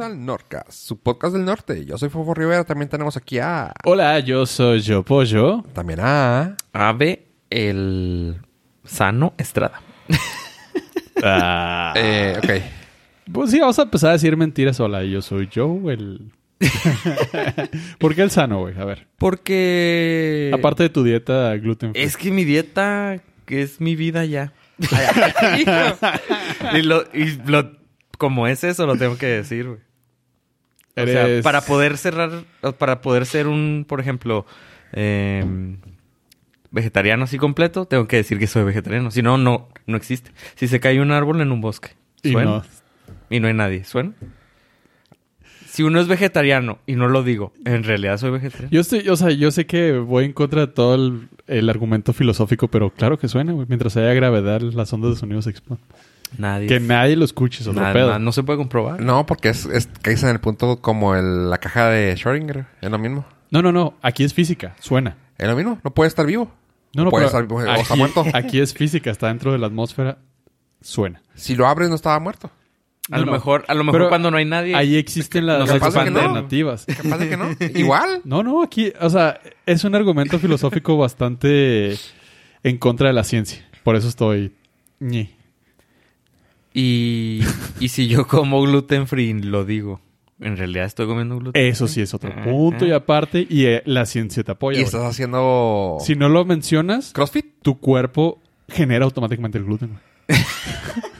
al Nordcast, su podcast del norte. Yo soy Fofo Rivera, también tenemos aquí a... Hola, yo soy Yo Pollo. También a... Ave el Sano Estrada. Ah, Eh, ok. Pues sí, vamos a empezar a decir mentiras. Hola, yo soy Joe, el... ¿Por qué el sano, güey? A ver. Porque... Aparte de tu dieta gluten free. Es que mi dieta que es mi vida ya. y lo, y lo- como es eso, lo tengo que decir, güey. O sea, para poder cerrar, para poder ser un, por ejemplo, eh, vegetariano así completo, tengo que decir que soy vegetariano. Si no, no, no existe. Si se cae un árbol en un bosque, Y ¿suena? no. Y no hay nadie, ¿suena? Si uno es vegetariano y no lo digo, en realidad soy vegetariano. Yo estoy, o sea, yo sé que voy en contra de todo el, el argumento filosófico, pero claro que suena, güey. Mientras haya gravedad, las ondas de sonido se explotan. Nadie. Que nadie lo escuche, es otro Nada, pedo. nada, no se puede comprobar. No, porque es, es caes en el punto como el- la caja de Schrödinger. Es lo mismo. No, no, no. Aquí es física. Suena. Es lo mismo. No puede estar vivo. No, no, puede estar vivo. O aquí, está muerto. aquí es física. Está dentro de la atmósfera. Suena. Si lo abres, no estaba muerto. A No, lo no. mejor, a lo mejor Pero cuando no hay nadie. Ahí existen las, que no. alternativas. Capaz de que no. Igual. No, no, aquí, o sea, es un argumento filosófico bastante en contra de la ciencia. Por eso estoy. ñe. Y, y si yo como gluten free, lo digo. En realidad estoy comiendo gluten Eso sí es otro punto y aparte, y eh, la ciencia te apoya. Y güey. estás haciendo... Si no lo mencionas, ¿Crossfit? tu cuerpo genera automáticamente el gluten. güey.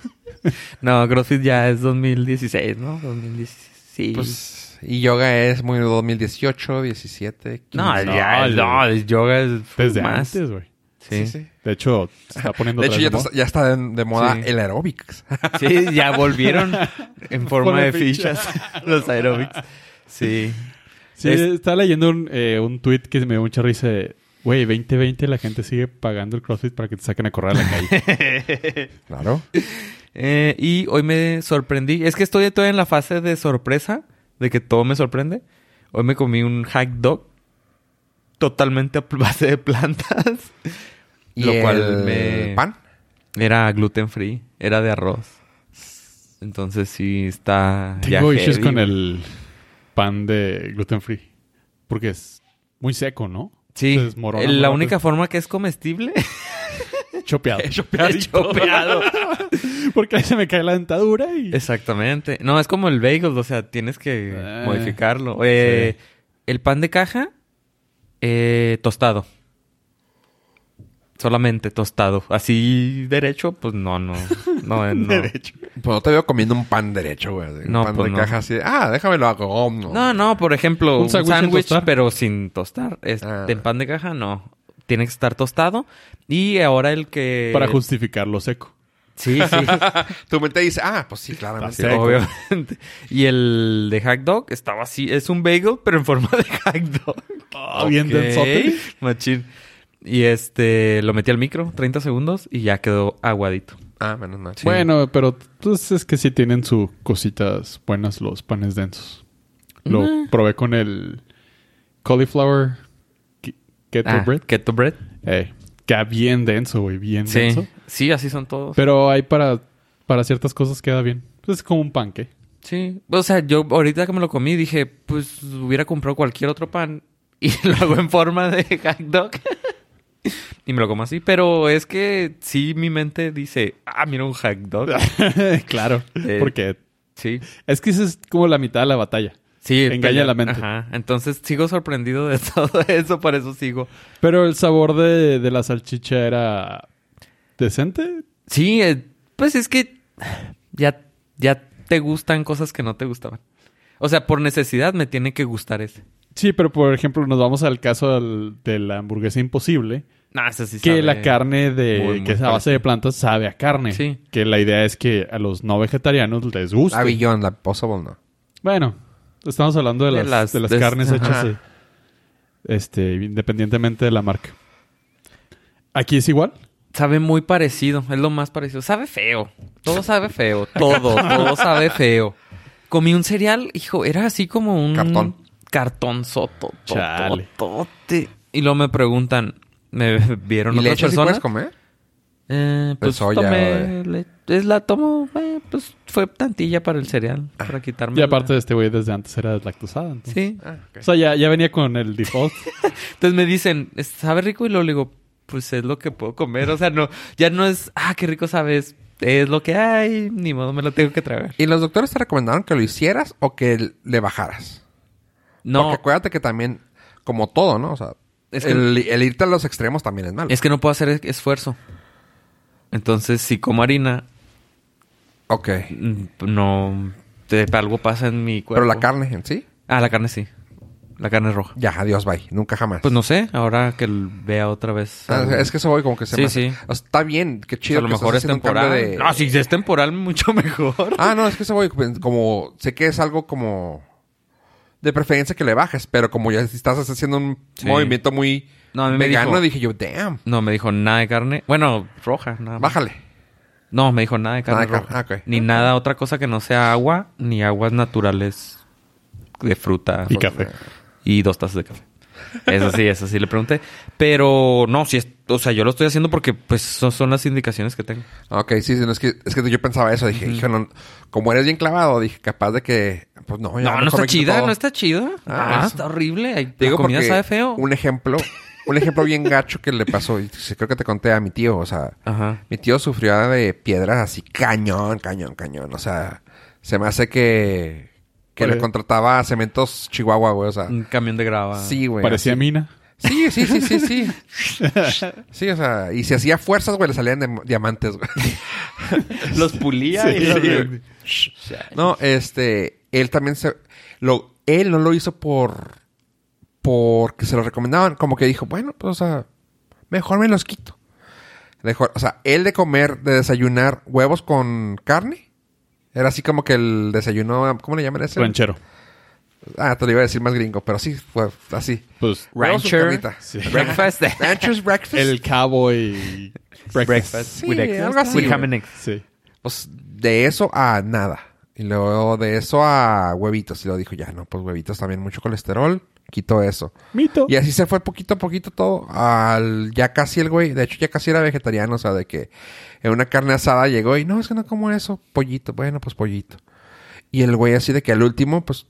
No, CrossFit ya es 2016, ¿no? 2016. Pues... Y yoga es muy 2018, 17, 15. no, no, ya, no, el yoga es Desde más. antes, güey. Sí. Sí, sí. De hecho, se está poniendo De hecho, ya, de está- ya está de, de moda Sí. el aerobics. Sí, ya volvieron en forma de ficha. fichas los aerobics. Sí. Sí, Es- estaba leyendo un, eh, un tweet que me dio mucha risa. de, Güey, 2020 la gente sigue pagando el CrossFit para que te saquen a correr a la calle. Claro. Eh, y hoy me sorprendí. Es que estoy todavía en la fase de sorpresa, de que todo me sorprende. Hoy me comí un hack dog totalmente a base de plantas. ¿Y Lo cual el me- pan? Era gluten free, era de arroz. Entonces sí está. ya Tengo issues heavy, con el pan de gluten free. Porque es muy seco, ¿no? Sí, la única forma que es comestible Chopeado. es chopeado. Porque ahí se me cae la dentadura y... Exactamente. No, es como el bagel, o sea, tienes que Eh, modificarlo. Eh, El pan de caja, eh, tostado. Solamente tostado. Así derecho, pues no, no. No, no. Derecho. Pues no te veo comiendo un pan derecho, güey. Un No, pan pues de no. caja así. Ah, déjame lo hago. Oh, no. No, no, por ejemplo, Un un sándwich pero sin tostar. Es, Ah. En pan de caja, no. Tiene que estar tostado. Y ahora el que... Para justificar lo seco. Sí, sí. Tu mente dice, ah, pues sí, claramente. Sí, seco. obviamente. Y el de hack dog estaba así. Es un bagel, pero en forma de hack dog. Ah, bien Ok. densote. Machín. Y este, lo metí al micro, 30 segundos, y ya quedó aguadito. Ah, menos mal. Sí. Bueno, pero pues es que sí tienen sus cositas buenas los panes densos. Lo Mm. probé con el cauliflower ke- keto Ah, bread. keto bread. Eh, queda bien denso, güey, bien Sí. denso. Sí, así son todos. Pero hay para, para ciertas cosas queda bien. Pues es como un panque. Sí. O sea, yo ahorita que me lo comí dije, pues hubiera comprado cualquier otro pan y lo hago en forma de hack dog. y me lo como así. Pero es que sí, mi mente dice, ah, mira un hack dog. claro. Eh, Porque Sí. es que esa es como la mitad de la batalla. Sí. Engaña la mente. Ajá. Entonces sigo sorprendido de todo eso, por eso sigo. Pero el sabor de, de la salchicha era decente. Sí, eh, pues es que ya, ya te gustan cosas que no te gustaban. O sea, por necesidad me tiene que gustar ese. Sí, pero por ejemplo, nos vamos al caso del- de la hamburguesa imposible. Sí que sabe la carne de muy, muy que es a base parecido. de plantas sabe a carne. Sí. Que la idea es que a los no vegetarianos les guste. La Beyond, la Possible, no. Bueno, estamos hablando de De las, de las de- carnes hechas eh, este, independientemente de la marca. ¿Aquí es igual? Sabe muy parecido, es lo más parecido. Sabe feo. Todo sabe feo. Todo, todo sabe feo. Comí un cereal, hijo, era así como un Cartón. Cartón soto. Chale. Y luego me preguntan, ¿me vieron ¿Y otras leche sí personas? puedes comer? Eh, pues soya, tomé... le- es la tomo... eh, pues fue tantilla para el cereal. Para quitarme... Y la- aparte, este güey desde antes era deslactosada. Entonces. Sí. Ah. O sea, ya, ya venía con el default. Entonces me dicen, ¿sabe rico? Y luego le digo, pues es lo que puedo comer. O sea, no... Ya no es... Ah, qué rico sabes. Es lo que hay. Ni modo, me lo tengo que tragar. ¿Y los doctores te recomendaron que lo hicieras o que le bajaras? No, Porque acuérdate que también, como todo, ¿no? O sea, Es que- el, el irte a los extremos también es malo. es que no puedo hacer esfuerzo. Entonces, si como harina, Ok. mm, no... te- algo pasa en mi cuerpo. Pero la carne en sí, Ah, la carne sí. La carne roja. ya, adiós, bye. Nunca jamás. Pues no sé, ahora que vea otra vez. Ah, es que eso voy como que se Sí, me sí. o sea, está bien, qué Pues chido. a lo que mejor es temporal. de- No, si es temporal, mucho mejor. Ah, no, es que eso voy como... Sé que es algo como... De preferencia que le bajes, pero como ya estás haciendo un Sí. movimiento muy No, a mí me dijo- dije yo, damn, No, me dijo nada de carne. Bueno, roja, nada más. bájale. No, me dijo nada de carne Nada de roja. carne, ah. Ni nada, otra cosa que no sea agua, ni aguas naturales de fruta. y café. Y dos tazas de café. Eso sí, eso sí le pregunté. Pero no, si es, o sea, yo lo estoy haciendo porque pues son, son las indicaciones que tengo. Ok, sí, sí, no, es, que, es que yo pensaba eso. Dije, hijo, no, como eres bien clavado, dije, capaz de que... Pues no, ya No, no está chida, todo. no está chida. Ah, Ah, está horrible. Ay, Te digo la comida porque sabe feo. Un ejemplo, un ejemplo bien gacho que le pasó, y creo que te conté a mi tío, o sea, Ajá. mi tío sufrió de piedras así cañón, cañón, cañón. O sea, se me hace que, que Oye. le contrataba a Cementos Chihuahua, güey, o sea. Un camión de grava. Sí, güey. Parecía así. mina. Sí, sí, sí, sí, sí. Sí, o sea, y si hacía fuerzas, güey, le salían de- diamantes, güey. Los pulía Sí, y los... sí, No, este, él también se, lo, él no lo hizo por, porque se lo recomendaban, como que dijo, bueno, pues, o sea, mejor me los quito. Mejor, o sea, él de comer, de desayunar huevos con carne, era así como que el desayuno, ¿cómo le llaman ese? Ranchero. Ah, te lo iba a decir más gringo, pero sí, fue así. Pues Rancher. Sí. Breakfast. Rancher's breakfast. el cowboy breakfast. Breakfast. Sí, with algo así, With güey. ham and eggs. Sí. Pues de eso a nada. Y luego de eso a huevitos. Y luego dijo, ya no, pues huevitos también mucho colesterol. Quito eso. Mito. Y así se fue poquito a poquito todo. Al ya casi el güey. De hecho, ya casi era vegetariano. O sea, de que en una carne asada llegó y no, es que no como eso. Pollito. Bueno, pues pollito. Y el güey así de que al último, pues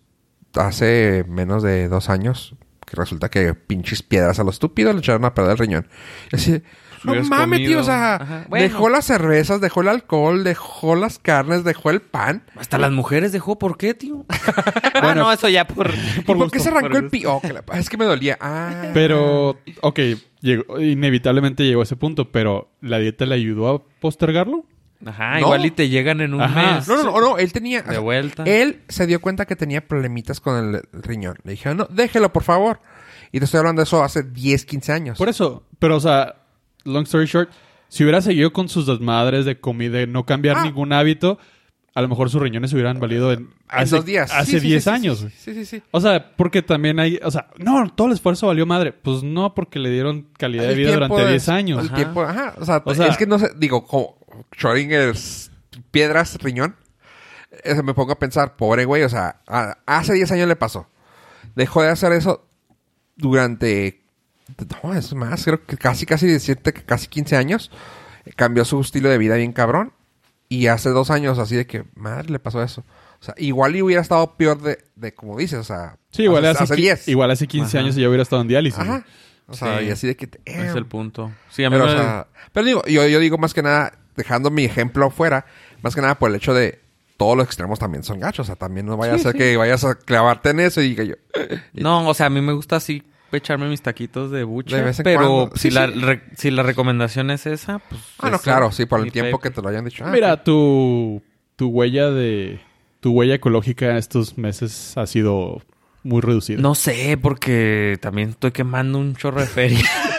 hace menos de dos años. Que resulta que pinches piedras a lo estúpido le echaron a perder el riñón. Y así no mames, tío. O sea. Bueno. dejó las cervezas, dejó el alcohol, dejó las carnes, dejó el pan. Hasta las mujeres dejó. ¿Por qué, tío? ah, no, eso ya por... ¿Y por qué se arrancó por el gusto. pi? Oh, que la- es que me dolía. Ah. Pero, ok, llegó, inevitablemente llegó a ese punto, pero ¿la dieta le ayudó a postergarlo? Ajá, No. igual y te llegan en un Ajá. mes. No, no, no, no, él tenía. De vuelta. Él se dio cuenta que tenía problemitas con el, el riñón. Le dije, no, déjelo, por favor. Y te estoy hablando de eso hace 10, 15 años. Por eso, pero o sea, long story short, si hubiera seguido con sus desmadres de comida, de no cambiar Ah. ningún hábito, a lo mejor sus riñones hubieran valido en, En hace, dos días. hace Sí, sí, 10 sí, sí, años. Sí, sí, sí. sí. O sea, porque también hay, o sea, no, todo el esfuerzo valió madre. Pues no, porque le dieron calidad de vida durante de- 10 años. El Ajá. tiempo, ajá. O sea, O sea- es que no sé, digo, como Schrödinger, piedras, riñón. eh, me pongo a pensar, pobre güey, o sea, a- hace 10 años le pasó. Dejó de hacer eso durante. No, es más, creo que casi, casi decirte que casi 15 años. Cambió su estilo de vida bien cabrón. Y hace dos años, así de que, madre, le pasó eso. O sea, igual y hubiera estado peor de, de como dices, o sea. Sí, igual hace, hace qui- 10. igual hace 15 Ajá. años y ya hubiera estado en diálisis. Ajá. O sea, Sí. y así de que. Es el punto. Sí, a mí Pero, me... o sea, pero digo, yo, yo digo más que nada, dejando mi ejemplo afuera, más que nada por el hecho de todos los extremos también son gachos. O sea, también no vaya a ser que vayas a clavarte en eso y diga yo. No, o sea, a mí me gusta así echarme mis taquitos de buche. De vez en pero cuando. si, Sí, la, sí. re- si la recomendación es esa, pues... Ah, no, claro, sí, por el tiempo pepe. que te lo hayan dicho. Ah, Mira, tu, tu huella de... Tu huella ecológica estos meses ha sido muy reducida. No sé, porque también estoy quemando un chorro de feria.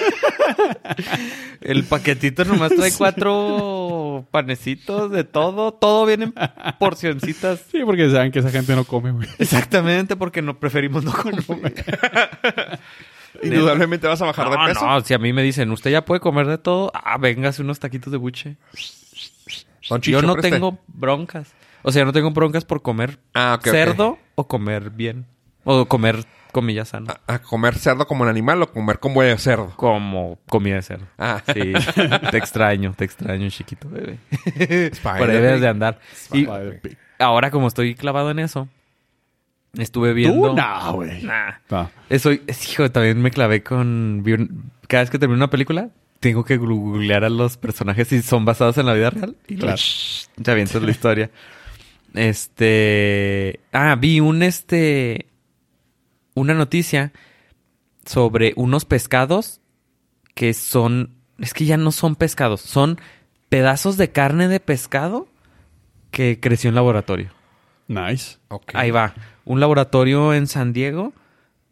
El paquetito nomás trae cuatro panecitos de todo. Todo viene en porcioncitas. Sí, porque saben que esa gente no come, güey. Exactamente, porque no preferimos no comer. Indudablemente vas a bajar no, de peso. no, si a mí me dicen, usted ya puede comer de todo, ah, véngase unos taquitos de buche. Chicho, Yo no preste. tengo broncas. O sea, no tengo broncas por comer Ah, cerdo o comer bien. O comer comillas sano. ¿A, a comer cerdo como un animal o comer como de cerdo? Como comida de cerdo. Ah, Sí, te extraño, te extraño, chiquito bebé. Por ahí debes de andar. Y Spider Pig. ahora, como estoy clavado en eso, estuve viendo. Tú, no, güey. Nah. No. Eso, es- hijo, también me clavé con. cada vez que termino una película, tengo que googlear a los personajes si son basados en la vida real. Y Claro. ya avientas la historia. Este. Ah, vi un este. Una noticia sobre unos pescados que son. Es que ya no son pescados, son pedazos de carne de pescado que creció en laboratorio. Nice. ok. Ahí va. Un laboratorio en San Diego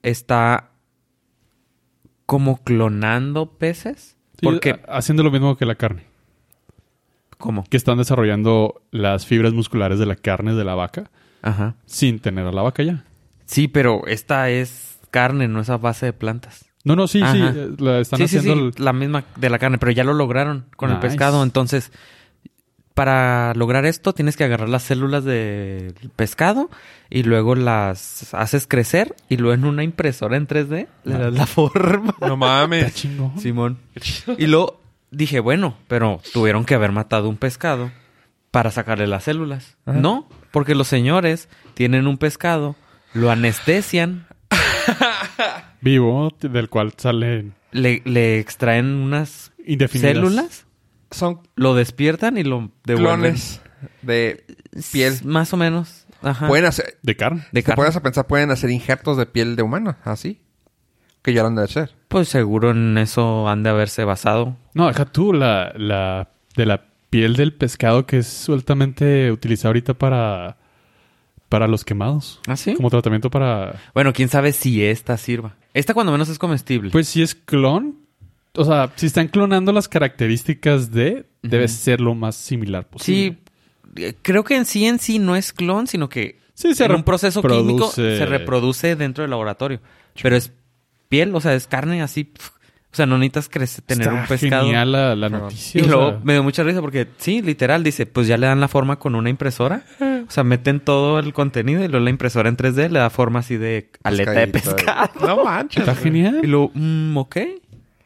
está como clonando peces. Sí, Porque, ha- haciendo lo mismo que la carne. ¿cómo? Que están desarrollando las fibras musculares de la carne de la vaca Ajá. sin tener a la vaca ya. Sí, pero esta es carne, no es a base de plantas. No, no, sí, sí. Ajá. eh, La están sí, sí, haciendo. la misma de la carne, pero ya lo lograron con el pescado. Entonces, para lograr esto, tienes que agarrar las células del pescado y luego las haces crecer y luego en una impresora en 3D le das la forma. No Está mames. chingón. Simón. Y luego dije, bueno, pero tuvieron que haber matado un pescado para sacarle las células. No, porque los señores tienen un pescado, lo anestesian, Vivo, del cual salen le, le extraen unas indefinidas. células, Son lo despiertan y lo devuelven. clones de piel. Más o menos. Ajá. Pueden hacer... De carne. de ¿Te carne. pones a pensar? Pueden hacer injertos de piel de humano, así. Que ya lo han de hacer. Pues seguro en eso han de haberse basado. No, deja tú la, la de la piel del pescado que es sueltamente utilizada ahorita para para los quemados. ¿Ah, sí? Como tratamiento para Bueno, quién sabe si esta sirva. Esta cuando menos es comestible. Pues si es clon, o sea, si están clonando las características de, debe ser lo más similar posible. Sí, eh, creo que en sí en sí no es clon, sino que Sí, se en un proceso químico se reproduce dentro del laboratorio. Pero es piel, o sea, es carne así. pf, O sea, no necesitas crece- tener Está un pescado. genial la, noticia. Y luego sea, me dio mucha risa porque sí, literal, dice, pues ya le dan la forma con una impresora. O sea, meten todo el contenido y luego la impresora en 3D le da forma así de aleta de Pescadito, pescado. No manches. está genial. Y luego, mm, ok.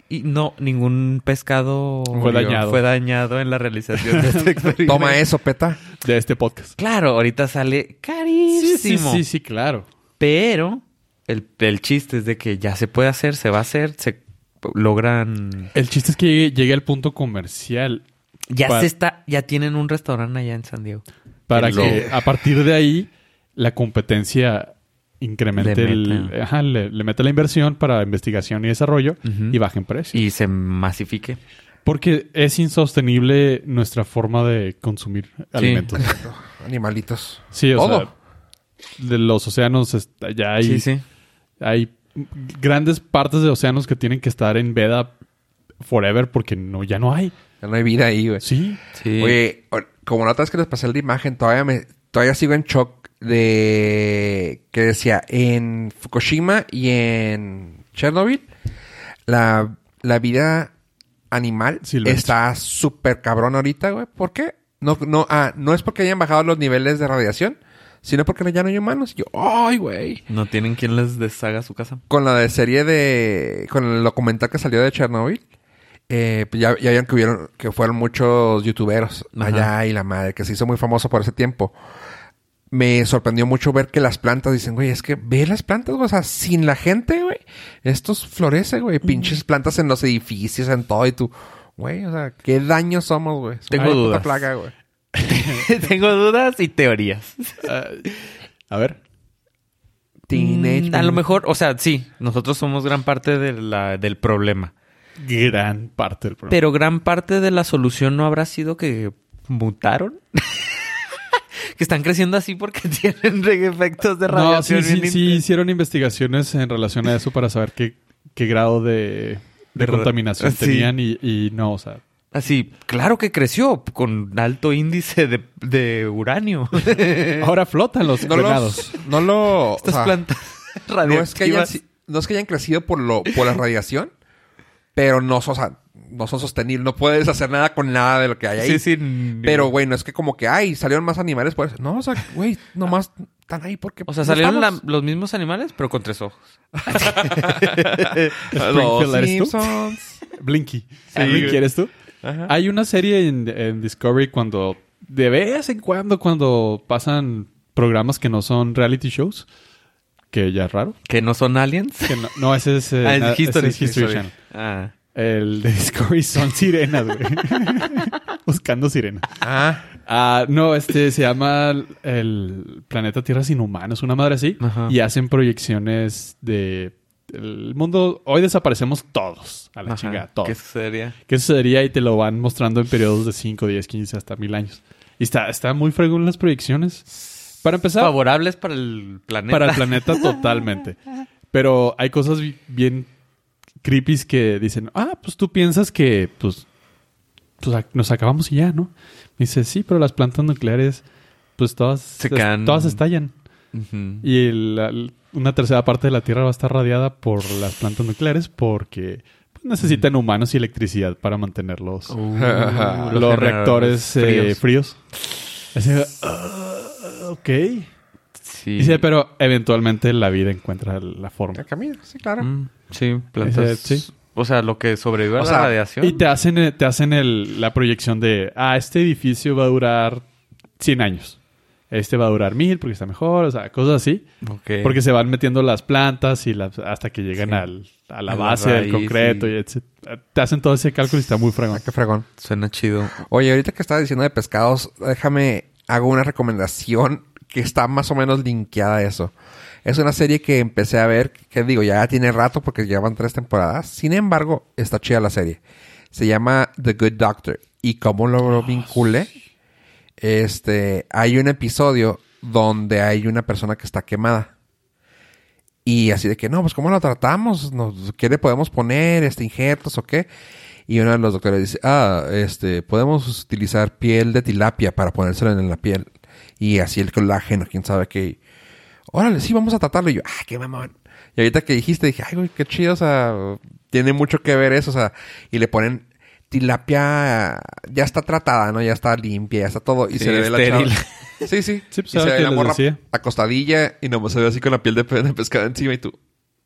Y no, ningún pescado Fue dañado. fue dañado en la realización de este experimento. Toma eso, peta. De este podcast. Claro, ahorita sale carísimo. sí, sí, sí, claro. Pero el, el chiste es de que ya se puede hacer, se va a hacer, se logran. El chiste es que llegue, llegue al punto comercial Ya se está, ya tienen un restaurante allá en San Diego. Para Que a partir de ahí la competencia incremente Le el, ajá, le, le mete la inversión para investigación y desarrollo y bajen precios. Y se masifique. Porque es insostenible nuestra forma de consumir alimentos. Animalitos. Sí, o Todo. sea, de los océanos ya hay, Sí, sí. hay grandes partes de océanos que tienen que estar en veda forever porque no ya no hay. Ya no hay vida ahí, güey. Sí. Sí. Oye, como la otra vez que les pasé la imagen, todavía me, todavía sigo en shock de que decía en Fukushima y en Chernobyl la, la vida animal Silvestre. está súper cabrón ahorita, güey. ¿Por qué? No, no, ah, no es porque hayan bajado los niveles de radiación, sino porque ya no hay humanos. Y yo, ay, güey. No tienen quien les deshaga su casa. Con la de serie de... Con el documental que salió de Chernobyl. Eh, ya, ya vieron que, hubieron, que fueron muchos youtuberos Ajá. allá y la madre, que se hizo muy famoso por ese tiempo. Me sorprendió mucho ver que las plantas dicen, güey, es que ve las plantas, güey, o sea, sin la gente, güey, estos florece, güey, pinches plantas en los edificios, en todo, y tú, güey, o sea, qué daño somos, güey. Es Tengo una puta dudas. plaga, güey. Tengo dudas y teorías. Ah, a ver. Teenage Mm, a lo mejor, o sea, sí, nosotros somos gran parte de la, del problema. Gran parte del problema. Pero gran parte de la solución no habrá sido que mutaron. que están creciendo así porque tienen efectos de no, radiación. sí, sí, sí hicieron investigaciones en relación a eso para saber qué, qué grado de, de contaminación sí. tenían y, y no, o sea, Así, claro que creció con alto índice de, de uranio. ahora flotan los No los, no lo, o Estas sea, plantas no es que hayan, no es que hayan crecido por lo, por la radiación, pero no son, o sea, no son sostenibles, no puedes hacer nada con nada de lo que hay ahí. Sí, sí. Pero, güey, no es que como que, ay, salieron más animales por eso. No, o sea, güey, nomás están ahí porque... O sea, no salieron la- los mismos animales, pero con tres ojos. Springfield, ¿eres tú? Simpsons. Blinky. Sí, Blinky. ¿eres tú? Ajá. Hay una serie en, en Discovery cuando... De vez en cuando cuando pasan programas que no son reality shows. Que ya es raro. Que no son aliens. Que no, no, ese es, eh, Ah, es ese History, es History History. Channel. Ah. El de Discovery son sirenas, güey. Buscando sirenas. Ah, Ah, no, este se llama el planeta Tierra sin humanos, una madre así. Ajá. Y hacen proyecciones de el mundo. Hoy desaparecemos todos, a la Ajá. chingada, todos. ¿Qué sería? ¿Qué sucedería? Y te lo van mostrando en periodos de 5, 10, 15, hasta mil años. Y está, está muy fregón las proyecciones. Para empezar, Favorables para el planeta. para el planeta totalmente. Pero hay cosas bi- bien creepy que dicen, ah, pues tú piensas que pues, pues nos acabamos y ya, ¿no? Me dice, sí, pero las plantas nucleares, pues todas, Se caen. todas estallan. Y el- una tercera parte de la Tierra va a estar radiada por las plantas nucleares porque pues, necesitan humanos y electricidad para mantenerlos Uh, los, reactores eh, fríos. Así, ah, ok. Sí. Dice, pero eventualmente la vida encuentra la forma. el camino, sí, claro. Mm, sí, plantas. Sí. O sea, lo que sobrevive a O la sea, radiación. Y te hacen, eh, te hacen el- la proyección de, ah, este edificio va a durar 100 años. Este va a durar 1000 porque está mejor, o sea, cosas así. Ok. Porque se van metiendo las plantas y las, hasta que llegan Sí. al, a la A la base del concreto. y- Y etc. Te hacen todo ese cálculo y está muy fregón. Ah, qué fregón. Suena chido. Oye, ahorita que estás diciendo de pescados, déjame, hago una recomendación que está más o menos linkeada a eso. Es una serie que empecé a ver, que digo, ya tiene rato porque llevan tres temporadas. Sin embargo, está chida la serie. Se llama The Good Doctor. Y como lo vinculé, este, hay un episodio donde hay una persona que está quemada. Y así de que, no, pues ¿cómo lo tratamos? Nos- ¿Qué le podemos poner? Este, injertos o qué? Y uno de los doctores dice, ah, este, podemos utilizar piel de tilapia para ponérselo en la piel. Y así el colágeno, quién sabe qué. Órale, sí, vamos a tratarlo. Y yo, ah, qué mamón. Y ahorita que dijiste, dije, ay, güey, qué chido, o sea, tiene mucho que ver eso, o sea, y le ponen tilapia, ya está tratada, ¿no? Ya está limpia, ya está todo. Y Sí, se le ve la chava. Sí, sí. Sí, pues, y se ve la morra decía. acostadilla y nomás se ve así con la piel de, de pescado encima y tú,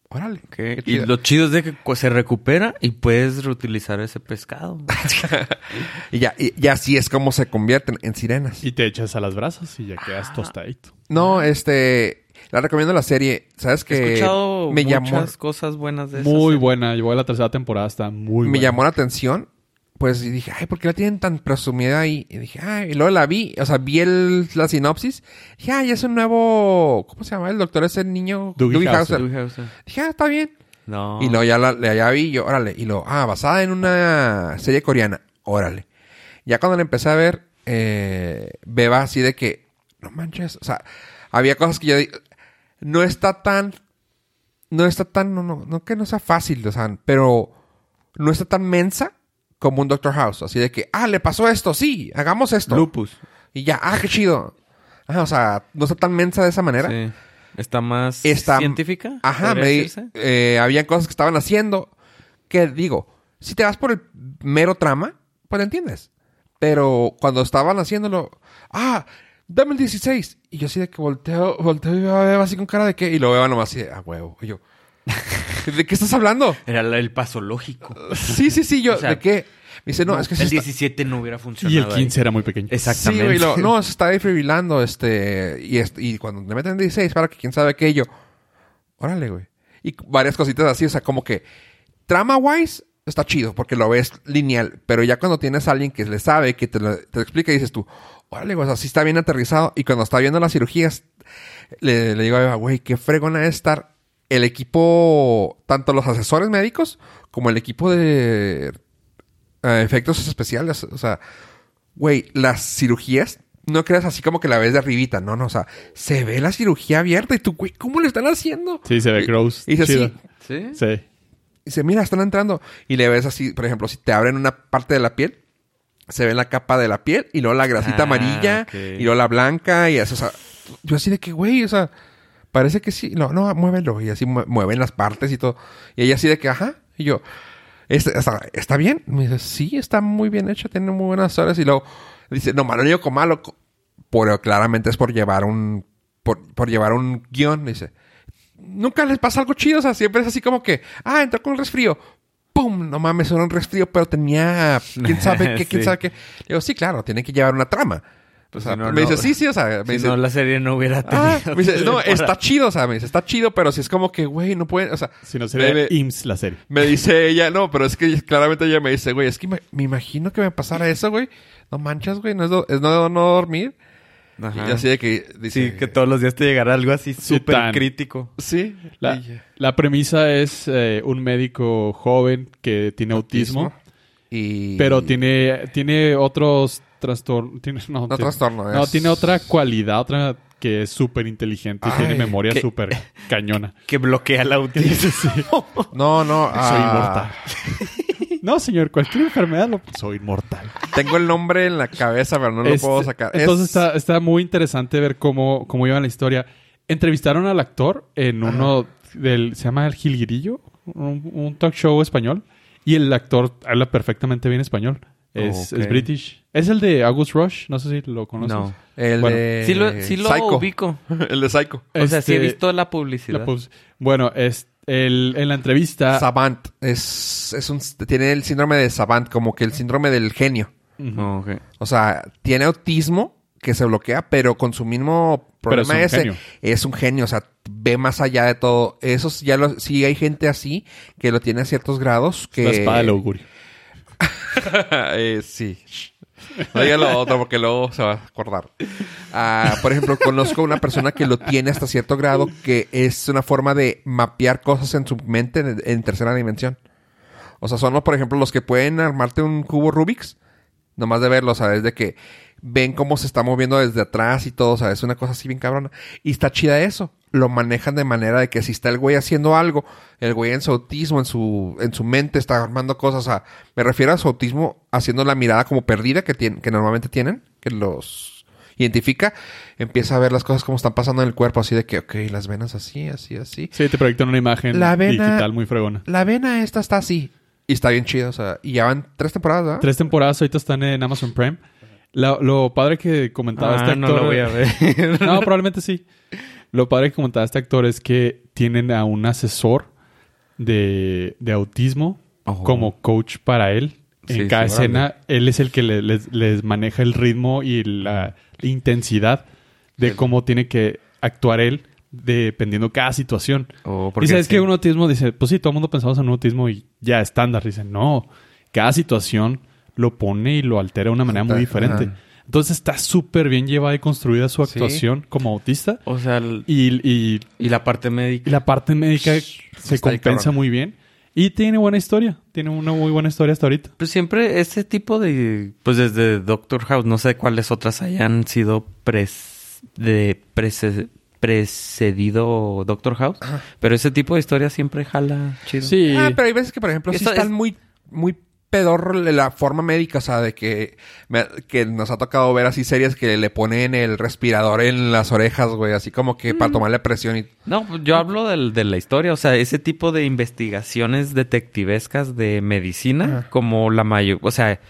órale. Qué Y lo chido es de que se recupera y puedes reutilizar ese pescado. Y ya, y, y así es como se convierten en sirenas. Y te echas a las brasas y ya quedas tostadito. No, este, la recomiendo la serie. ¿Sabes He que escuchado me muchas llamó, cosas buenas de esa Muy serie. buena. Llegó a la tercera temporada, está muy me buena. llamó la atención? Pues y dije, ay, ¿por qué la tienen tan presumida ahí? Y dije, ay, y luego la vi, o sea, vi el, la sinopsis. Dije, ay, es un nuevo, ¿cómo se llama? El doctor es el niño. Doogie Howser. Dije, ah, está bien. No. Y luego ya la, la- ya vi yo, órale. Y luego, ah, basada en una serie coreana. Órale. Ya cuando la empecé a ver, eh, beba así de que, no manches. O sea, había cosas que yo di- no está tan, no está tan, no, no, no que no sea fácil, o sea, pero no está tan mensa como un Doctor House. Así de que, ah, le pasó esto, sí, hagamos esto. Lupus. Y ya, ah, qué chido. Ajá, o sea, no está tan mensa de esa manera. Sí. Está más Está- científica. Ajá, me eh, había cosas que estaban haciendo que digo, si te vas por el mero trama, pues entiendes. Pero cuando estaban haciéndolo, ah, dame el 16. Y yo así de que volteo, volteo y veo así con cara de qué. Y lo veo nomás así de, ah, huevo. Y yo, ¿de qué estás hablando? Era el paso lógico. Sí, sí, sí, yo, O sea, ¿de qué? Me dice, no, es que sí el está- 17 no hubiera funcionado. Y el ahí. 15 era muy pequeño. Exactamente. Sí, güey, lo- no, se está defibrilando, este, y, est- y cuando le meten 16 para que quién sabe qué, yo, órale, güey. Y varias cositas así, o sea, como que trama wise está chido porque lo ves lineal, pero ya cuando tienes a alguien que le sabe, que te lo, te lo explica y dices tú, órale, güey, o sea, sí está bien aterrizado y cuando está viendo las cirugías, le, le digo a Eva, güey, qué fregona es estar el equipo, tanto los asesores médicos como el equipo de eh, efectos especiales, o sea, güey, las cirugías, no creas así como que la ves de arribita, no, no, o sea, se ve la cirugía abierta y tú, güey, ¿cómo le están haciendo? Sí, se ve gross. Y dice Chido. así, ¿Sí? Sí. y dice, mira, están entrando. Y le ves así, por ejemplo, si te abren una parte de la piel, se ve la capa de la piel y luego la grasita Ah, amarilla y luego la blanca y eso, o sea, yo así de que, güey, o sea, parece que sí, no, no, muévelo y así mue- mueven las partes y todo. Y ella así de que, ajá, y yo, "Este, está, ¿está bien? Me dice, sí, está muy bien hecho, tiene muy buenas horas y luego dice, no, malo ni con malo, pero claramente es por llevar un por, por llevar un guion. Dice, nunca les pasa algo chido. O sea, siempre es así como que, ah, entró con un resfrío. ¡Pum! No mames, era un resfrío, pero tenía quién sabe qué, quién Sí. sabe qué. Digo, sí, claro, tiene que llevar una trama. O sea, Si no, me no. dice, sí, sí, o sea, me Si dice, no, la serie no hubiera ah, tenido... me dice, no, está chido, o sea, me dice, está chido, pero si es como que, güey, no pueden, o sea, Si no sería me- IMSS la serie. me dice ella, no, pero es que claramente ella me dice, güey, es que me, me imagino que me pasara eso, güey. No manchas, güey, no es, do- es no, no dormir. Ajá. Y así de que dice, Sí, que todos los días te llegará algo así súper crítico. Sí. La, la premisa es eh, un médico joven que tiene autismo, Y... pero tiene, tiene otros trastornos. Tiene, no, No tiene- trastorno, No, tiene otra cualidad, otra que es súper inteligente y Ay, tiene memoria súper cañona. Que bloquea el autismo. No, no. Soy ah, inmortal. no, señor, cualquier enfermedad lo... Soy inmortal. Tengo el nombre en la cabeza, pero no lo Este, puedo sacar. Entonces Es- está, está muy interesante ver cómo, cómo iba la historia. Entrevistaron al actor en uno del... Se llama El Gilguirillo, un, un talk show español. Y el actor habla perfectamente bien español. Es British. Es el de August Rush. No sé si lo conoces. No. El Bueno, de... Sí lo, sí lo Psycho. ubico. el de Psycho. O sea, sí he Este, visto la la publicidad. bueno, es el, en la entrevista... Savant. Es, es un... Tiene el síndrome de Savant, como que el síndrome del genio. Ujú. Oh, ok. O sea, tiene autismo que se bloquea, pero con su mismo Pero es problema un ese genio. es un genio, o sea, ve más allá de todo. Eso ya lo, sí hay gente así que lo tiene a ciertos grados que La espada del augurio. Eh, sí. No diga lo otro porque luego se va a acordar. Ah, por ejemplo, conozco una persona que lo tiene hasta cierto grado que es una forma de mapear cosas en su mente en, tercera dimensión. O sea, son, los, por ejemplo, los que pueden armarte un cubo Rubik's. Nomás de verlo, ¿sabes? De que ven cómo se está moviendo desde atrás y todo, ¿sabes? Una cosa así bien cabrona. Y está chida eso. Lo manejan de manera de que si está el güey haciendo algo, el güey en su autismo, en su, en su mente está armando cosas. O sea, me refiero a su autismo haciendo la mirada como perdida que, tienen, que normalmente tienen, que los identifica. Empieza a ver las cosas como están pasando en el cuerpo, así de que, ok, las venas así, así, así. Sí, te proyectan una imagen La vena- digital muy fregona. La vena esta está así. Y está bien chido, o sea, y ya van tres temporadas, ¿verdad? Tres temporadas ahorita están en Amazon Prime. Lo, lo padre que comentaba Ah, este actor... no lo voy a ver. No, probablemente sí. Lo padre que comentaba este actor es que tienen a un asesor de, de autismo como coach para él. En Sí, cada escena, él es el que le- les, les maneja el ritmo y la intensidad de cómo tiene que actuar él dependiendo cada situación. Oh, Y sabes sí. que un autismo dice, pues sí, todo el mundo pensamos en un autismo y ya estándar. Dicen, no, cada situación lo pone y lo altera de una manera muy diferente. Entonces está súper bien llevada y construida su Sí. actuación como autista. O sea, el- Y, y- y la parte y médica. la parte médica se compensa muy bien. Y tiene buena historia. Tiene una muy buena historia hasta ahorita. Pues siempre ese tipo de... Pues desde Doctor House, no sé cuáles otras hayan sido pres, de prece- precedido Doctor House. Pero ese tipo de historia siempre jala chido. Sí. Ah, pero hay veces que, por ejemplo, sí están es- muy, muy pedorro la forma médica, o sea, de que, me- que nos ha tocado ver así series que le ponen el respirador en las orejas, güey, así como que Mm. para tomarle presión y... No, pues yo hablo del- de la historia, o sea, ese tipo de investigaciones detectivescas de medicina, Ajá. como la mayor, o sea,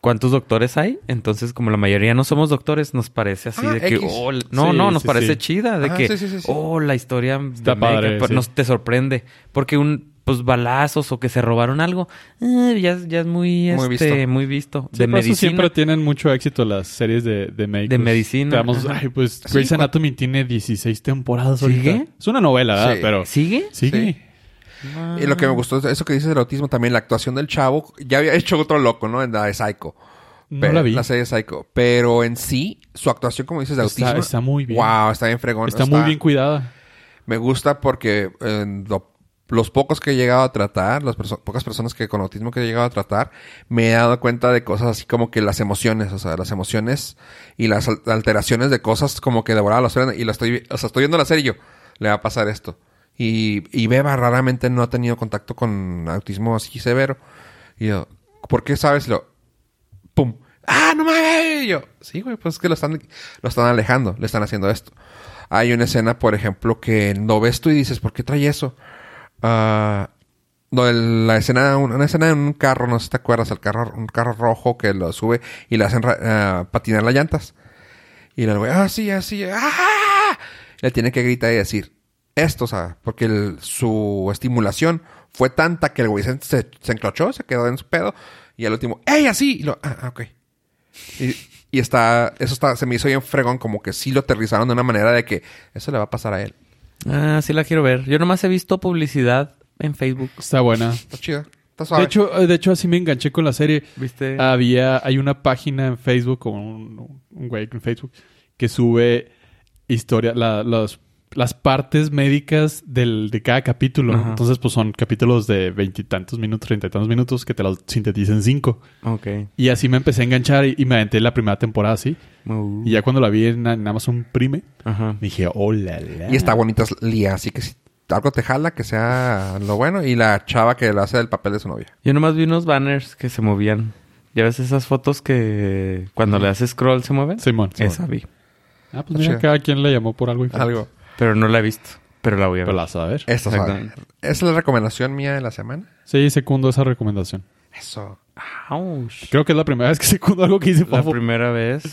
¿cuántos doctores hay? Entonces, como la mayoría no somos doctores, nos parece así Ah, de que, X. oh, no, Sí, no, nos sí, parece sí. chida, de Ajá, que, sí, sí, sí, sí. oh, la historia Está de padre, sí. nos te sorprende, porque un, pues, balazos o que se robaron algo, eh, ya, ya es muy, Muy este, visto. muy visto. Sí, de por eso medicina. siempre tienen mucho éxito las series de, de médicos. De medicina. Te damos- Ajá. ay, pues Sí, Grey's Anatomy tiene 16 temporadas ¿Sigue? ahorita. Es una novela, ¿verdad? Sí. Pero ¿Sigue? sigue. Y lo que me gustó, es eso que dices del autismo también, la actuación del chavo, ya había hecho otro loco, ¿no? En la de Psycho. No Pero- la vi. La serie de Psycho. Pero en sí, su actuación, como dices, de Está- autismo... está muy bien. Wow, está bien fregón. Está muy bien cuidada. Me gusta porque en lo- los pocos que he llegado a tratar, las perso- pocas personas que con autismo que he llegado a tratar, me he dado cuenta de cosas así como que las emociones, o sea, las emociones y las al- alteraciones de cosas como que devoraba la serie y la estoy, o sea, estoy viendo la serie y yo, le va a pasar esto. Y, y Beba raramente no ha tenido contacto con autismo así severo. Y yo, ¿por qué sabes? Lo, ¡pum! ¡Ah, no mames! Yo, sí, güey, pues es que lo están, lo están alejando, le están haciendo esto. Hay una escena, por ejemplo, que no ves tú y dices, ¿por qué trae eso? Ah, el- la escena, una escena en un carro, no sé si te acuerdas, el carro, un carro rojo que lo sube y le hacen ah, patinar las llantas. Y el güey, ah, sí, así, ¡ah! le tiene que gritar y decir esto, o sea, porque su estimulación fue tanta que el güey se, enclochó, se quedó en su pedo y al último, ¡ey, así! Y lo, ah, ah, ok. Y, y está, eso está, se me hizo bien fregón, como que sí lo aterrizaron de una manera de que eso le va a pasar a él. Ah, sí la quiero ver. Yo nomás he visto publicidad en Facebook. Está buena. Está chido, está suave. De hecho, eh, de hecho, así me enganché con la serie. ¿Viste? Había, hay una página en Facebook, o un, un güey en Facebook, que sube historia, la- los- las partes médicas del, de cada capítulo. Entonces, pues son capítulos de veintitantos minutos, treinta y tantos minutos que te los sintetizan cinco. Ok. Y así me empecé a enganchar y, y me aventé la primera temporada así. Uh, Y ya cuando la vi en, en Amazon Prime, Ajá. dije, hola, la. Y está bonita Lía, así que si algo te jala, que sea lo bueno. Y la chava que le hace el papel de su novia. Yo nomás vi unos banners que se movían. ¿Ya ves esas fotos que cuando le haces scroll se mueven? Simón. Simón. Esa vi. Ah, pues mira, cada quien le llamó por algo diferente. Algo. Pero no la he visto. Pero la voy a Pero ver. la vas a ver. Esta. Exactamente. Es la recomendación mía de la semana. Sí, secundo esa recomendación. Eso. Ouch. Creo que es la primera vez que secundo algo que hice La primera vez.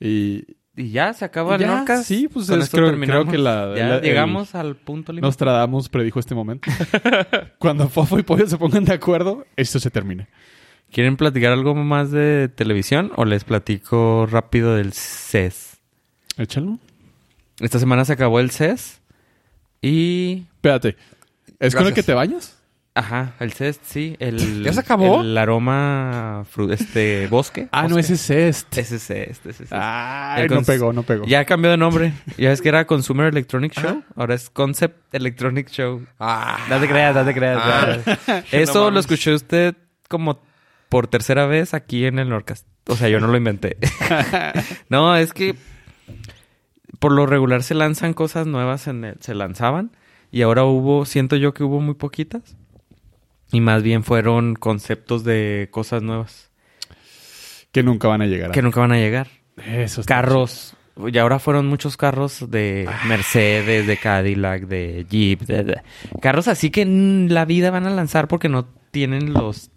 Y Y ya se acaba el Ya, Nordcast. sí, pues Con es- esto creo- terminamos. creo que la- Ya la- llegamos al punto límite. Nostradamus predijo este momento. Cuando Fofo y Pollo se pongan de acuerdo, esto se termina. ¿Quieren platicar algo más de televisión o les platico rápido del CES? Échalo. Esta semana se acabó el CES y... Espérate. ¿Es con el que te bañas? Ajá, el CES, sí. El, ¿Ya se acabó? El aroma fru- este bosque. Ah, no, ese es Cest. Ese es CES, ese es CES. Ay, El no pegó, no pegó. Ya cambió de nombre. Ya ves que era Consumer Electronic Show. Ahora es Concept Electronic Show. Ah. No te creas, no te creas. Ah. Eso No lo escuché usted como por tercera vez aquí en el Norcast. O sea, yo no lo inventé. no, es que por lo regular se lanzan cosas nuevas en el, se lanzaban y ahora hubo, siento yo que hubo muy poquitas y más bien fueron conceptos de cosas nuevas Que nunca van a llegar. a- que nunca van a llegar. Eso está Carros. Y ahora fueron muchos carros de Mercedes, de Cadillac, de Jeep. de- de- Carros así que en la vida van a lanzar porque no tienen los...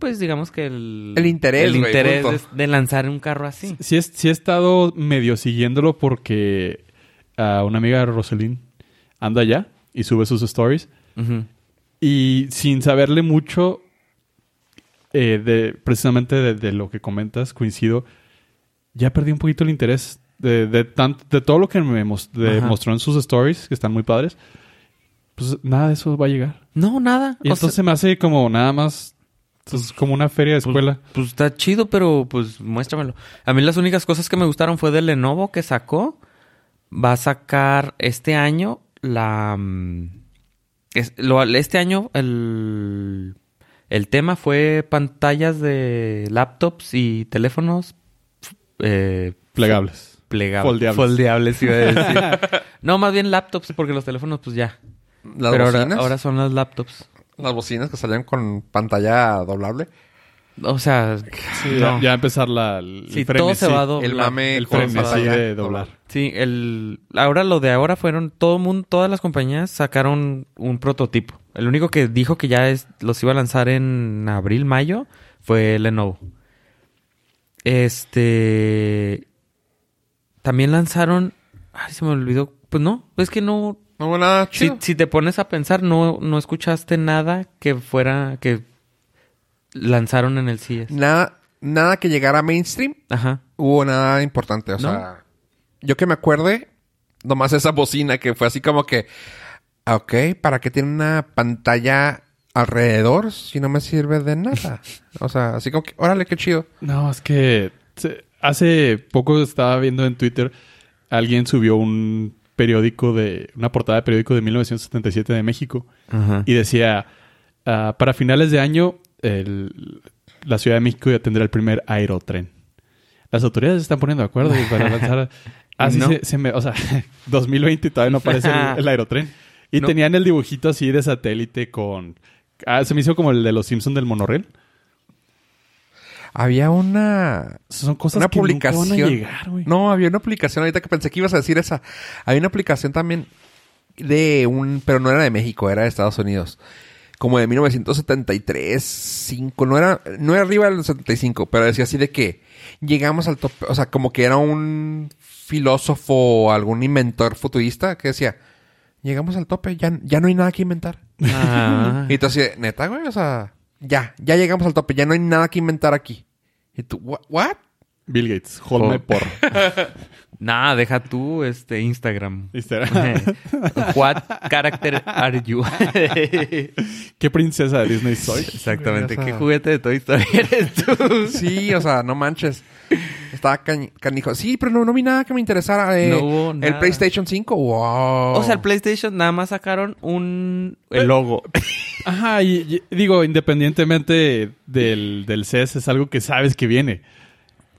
Pues digamos que el... El interés, El güey, interés punto. de, lanzar un carro así. Sí, es- sí he estado medio siguiéndolo porque a una amiga de Roselyn anda allá y sube sus stories. Y sin saberle mucho, eh, de, precisamente de, de lo que comentas, coincido, ya perdí un poquito el interés de, de, tant- de todo lo que me mos- de- Ajá. mostró en sus stories, que están muy padres. Pues nada de eso va a llegar. No, nada. Y O entonces sea, se me hace como nada más, pues, como una feria de escuela. pues está chido, pero pues muéstramelo. A mí las únicas cosas que me gustaron fue de Lenovo que sacó. Va a sacar este año la... mm, es- lo- este año el, el tema fue pantallas de laptops y teléfonos eh, Plegables. plegables. Foldeables. Foldeables, iba a decir. no, más bien laptops, porque los teléfonos pues ya. Las Pero ahora, ahora son las laptops. Las bocinas que salían con pantalla doblable. O sea, Sí, no. ya, ya empezar la, el Sí, todo se frenesí. va a doblar. El mame El con frenesí pantalla de doblar. Sí, el ahora lo de ahora fueron todo mundo, todas las compañías sacaron un prototipo. El único que dijo que ya es, los iba a lanzar en abril, mayo fue Lenovo. Este también lanzaron, ay, se me olvidó, pues no, es que no No hubo nada si, chido. si te pones a pensar no no escuchaste nada que fuera que lanzaron en el CES. Nada, nada que llegara a mainstream. Ajá. Hubo nada importante. O ¿No? sea, yo que me acuerde, nomás esa bocina que fue así como que, ah, ok, ¿para qué tiene una pantalla alrededor si no me sirve de nada? o sea, así como que, órale, qué chido. No, es que se- hace poco estaba viendo en Twitter, alguien subió un periódico de, una portada de periódico de 1977 de México Ajá. y decía, ah, para finales de año, el- la Ciudad de México ya tendrá el primer aerotren. Las autoridades se están poniendo de acuerdo y para lanzar... Así No. se, se me... O sea, 2020 y todavía no aparece el, el aerotren. Y No. tenían el dibujito así de satélite con... Ah, se me hizo como el de los Simpsons del monorriel. Había una... Son cosas una que nunca publicación. van a llegar, güey. no, había una aplicación ahorita que pensé que ibas a decir esa. Había una aplicación también de un, pero no era de México, era de Estados Unidos. Como de 1973, 5, no era, no era arriba del 75, pero decía así de que llegamos al tope, o sea, como que era un filósofo o algún inventor futurista que decía, llegamos al tope, ya, ya no hay nada que inventar. Ah. Y tú así, de, neta, güey, o sea, ya, ya llegamos al tope, ya no hay nada que inventar aquí. Y tú, "Wha- ¿what? Bill Gates, hold Oh. my porro. Nah, deja tú este Instagram. ¿Viste? What character are you? ¿Qué princesa de Disney soy? Exactamente. ¿Qué juguete de Toy Story eres tú? Sí, o sea, no manches. Estaba cañ- canijo. Sí, pero no, no vi nada que me interesara. eh, No hubo El. PlayStation 5, wow. O sea, el PlayStation nada más sacaron un... El logo. Ajá, y, y digo, independientemente del, del CES, es algo que sabes que viene.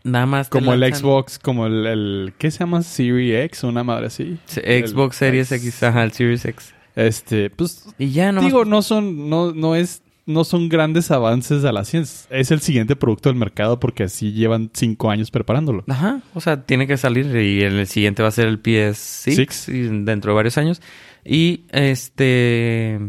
Nada más. Como el lanzan- Xbox, como el, el- ¿Qué se llama? Series X, una madre así. Xbox El- Series X, ajá, el Series X. Este, pues, Y ya no. digo, no son, no, no es, no son grandes avances a la ciencia. Es el siguiente producto del mercado porque así llevan cinco años preparándolo. Ajá, o sea, tiene que salir y el siguiente va a ser el PS6 Six. y dentro de varios años. Y este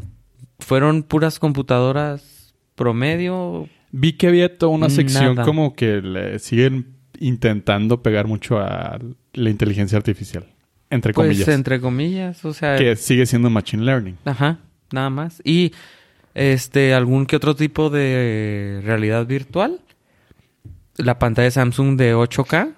fueron puras computadoras promedio. Vi que había toda una sección Nada. como que le siguen intentando pegar mucho a la inteligencia artificial. Entre Pues comillas. entre comillas, o sea, Que sigue siendo machine learning. ajá, nada más. Y este algún que otro tipo de realidad virtual. La pantalla de Samsung de 8K,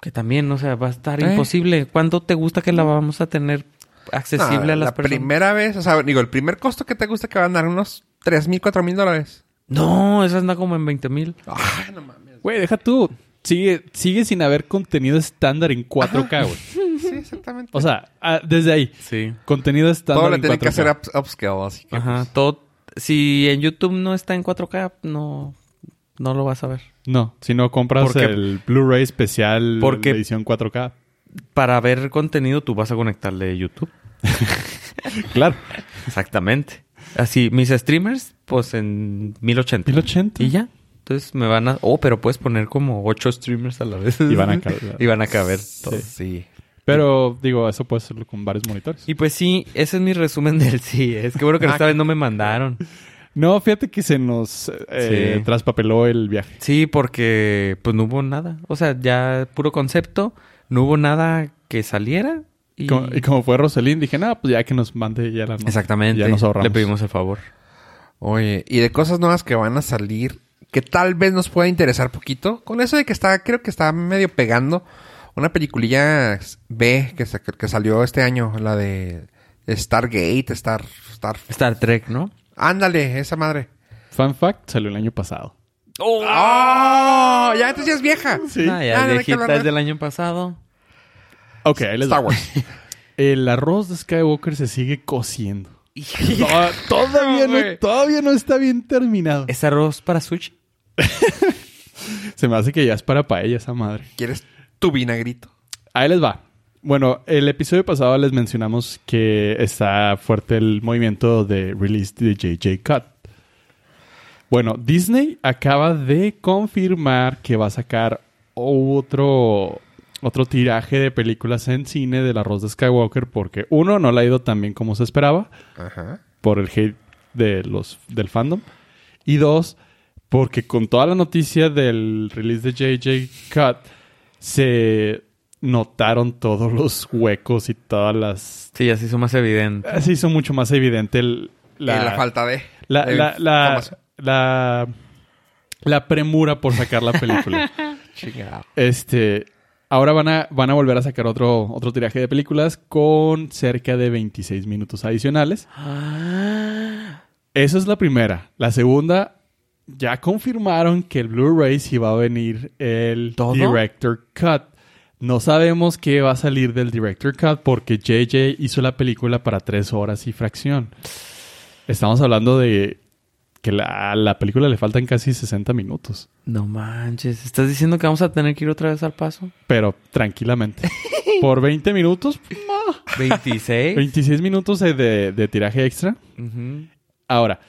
que también, o sea, va a estar Eh. imposible. ¿Cuándo te gusta que la vamos a tener accesible Ah, a las la personas? primera vez, o sea, digo, el primer costo que te gusta que van a dar unos 3 mil, 4 mil dólares. No, esa anda como en 20 mil. Ay, no mames. Güey, deja tú. Sigue, sigue sin haber contenido estándar en 4K, güey. Sí, exactamente. O sea, ah, desde ahí. Sí. Contenido estándar todo le en tienen que 4K. hacer up- upscale, así que. Ajá, pues, todo. Si en YouTube no está en 4K, no, no lo vas a ver. No, si no compras Porque- el Blu-ray especial Porque- de edición 4K. Para ver contenido, tú vas a conectarle YouTube. Claro. Exactamente. Así, mis streamers, pues en 1080. 1080. Y ya. Entonces me van a. Oh, pero puedes poner como 8 streamers a la vez. Y van a caber. y van a caber Sí. todos. Sí. Pero, digo, eso puede hacerlo con varios monitores. Y pues sí, ese es mi resumen del sí. Es que bueno que Ah, esta vez no me mandaron. No, fíjate que se nos eh, Sí. traspapeló el viaje. Sí, porque pues no hubo nada. O sea, ya puro concepto. No hubo nada que saliera. Y... Co- Y como fue Roselín, dije, no, pues ya que nos mande ya la Exactamente. Ya nos ahorramos. Le pedimos el favor. Oye, y de cosas nuevas que van a salir, que tal vez nos pueda interesar poquito, con eso de que está, creo que está medio pegando una peliculilla B que, sa- que salió este año, la de Stargate, Star, Star. Star Trek, ¿no? Ándale, esa madre. Fun fact, salió el año pasado. ¡Oh! ¡Oh! Ya entonces ya es vieja. Sí. Ah, ya viejita es del año pasado. Ok, ahí les Star va. Wars. El arroz de Skywalker se sigue cociendo. Todavía, no, todavía no está bien terminado. ¿Es arroz para Switch? Se me hace que ya es para paella esa madre. ¿Quieres tu vinagrito? Ahí les va. Bueno, el episodio pasado les mencionamos que está fuerte el movimiento de release de JJ Cut. Bueno, Disney acaba de confirmar que va a sacar otro, otro tiraje de películas en cine del arroz de Skywalker porque uno, no le ha ido tan bien como se esperaba Ajá. por el hate de los, del fandom. Y dos, porque con toda la noticia del release de JJ Cut, se notaron todos los huecos y todas las... Sí, así hizo más evidente. Se hizo mucho más evidente el- La, la falta de. la, de la, la, la, la premura por sacar la película. Este, ahora van a, van a volver a sacar otro, otro tiraje de películas con cerca de 26 minutos adicionales. Eso es la primera. La segunda, ya confirmaron que el Blu-ray sí va a venir el ¿Todo? Director Cut. No sabemos qué va a salir del Director Cut porque JJ hizo la película para tres horas y fracción. Estamos hablando de que la, la película le faltan casi 60 minutos. No manches. ¿Estás diciendo que vamos a tener que ir otra vez al paso? Pero tranquilamente. Por 20 minutos, 26. 26 minutos de, tiraje extra. Ahora,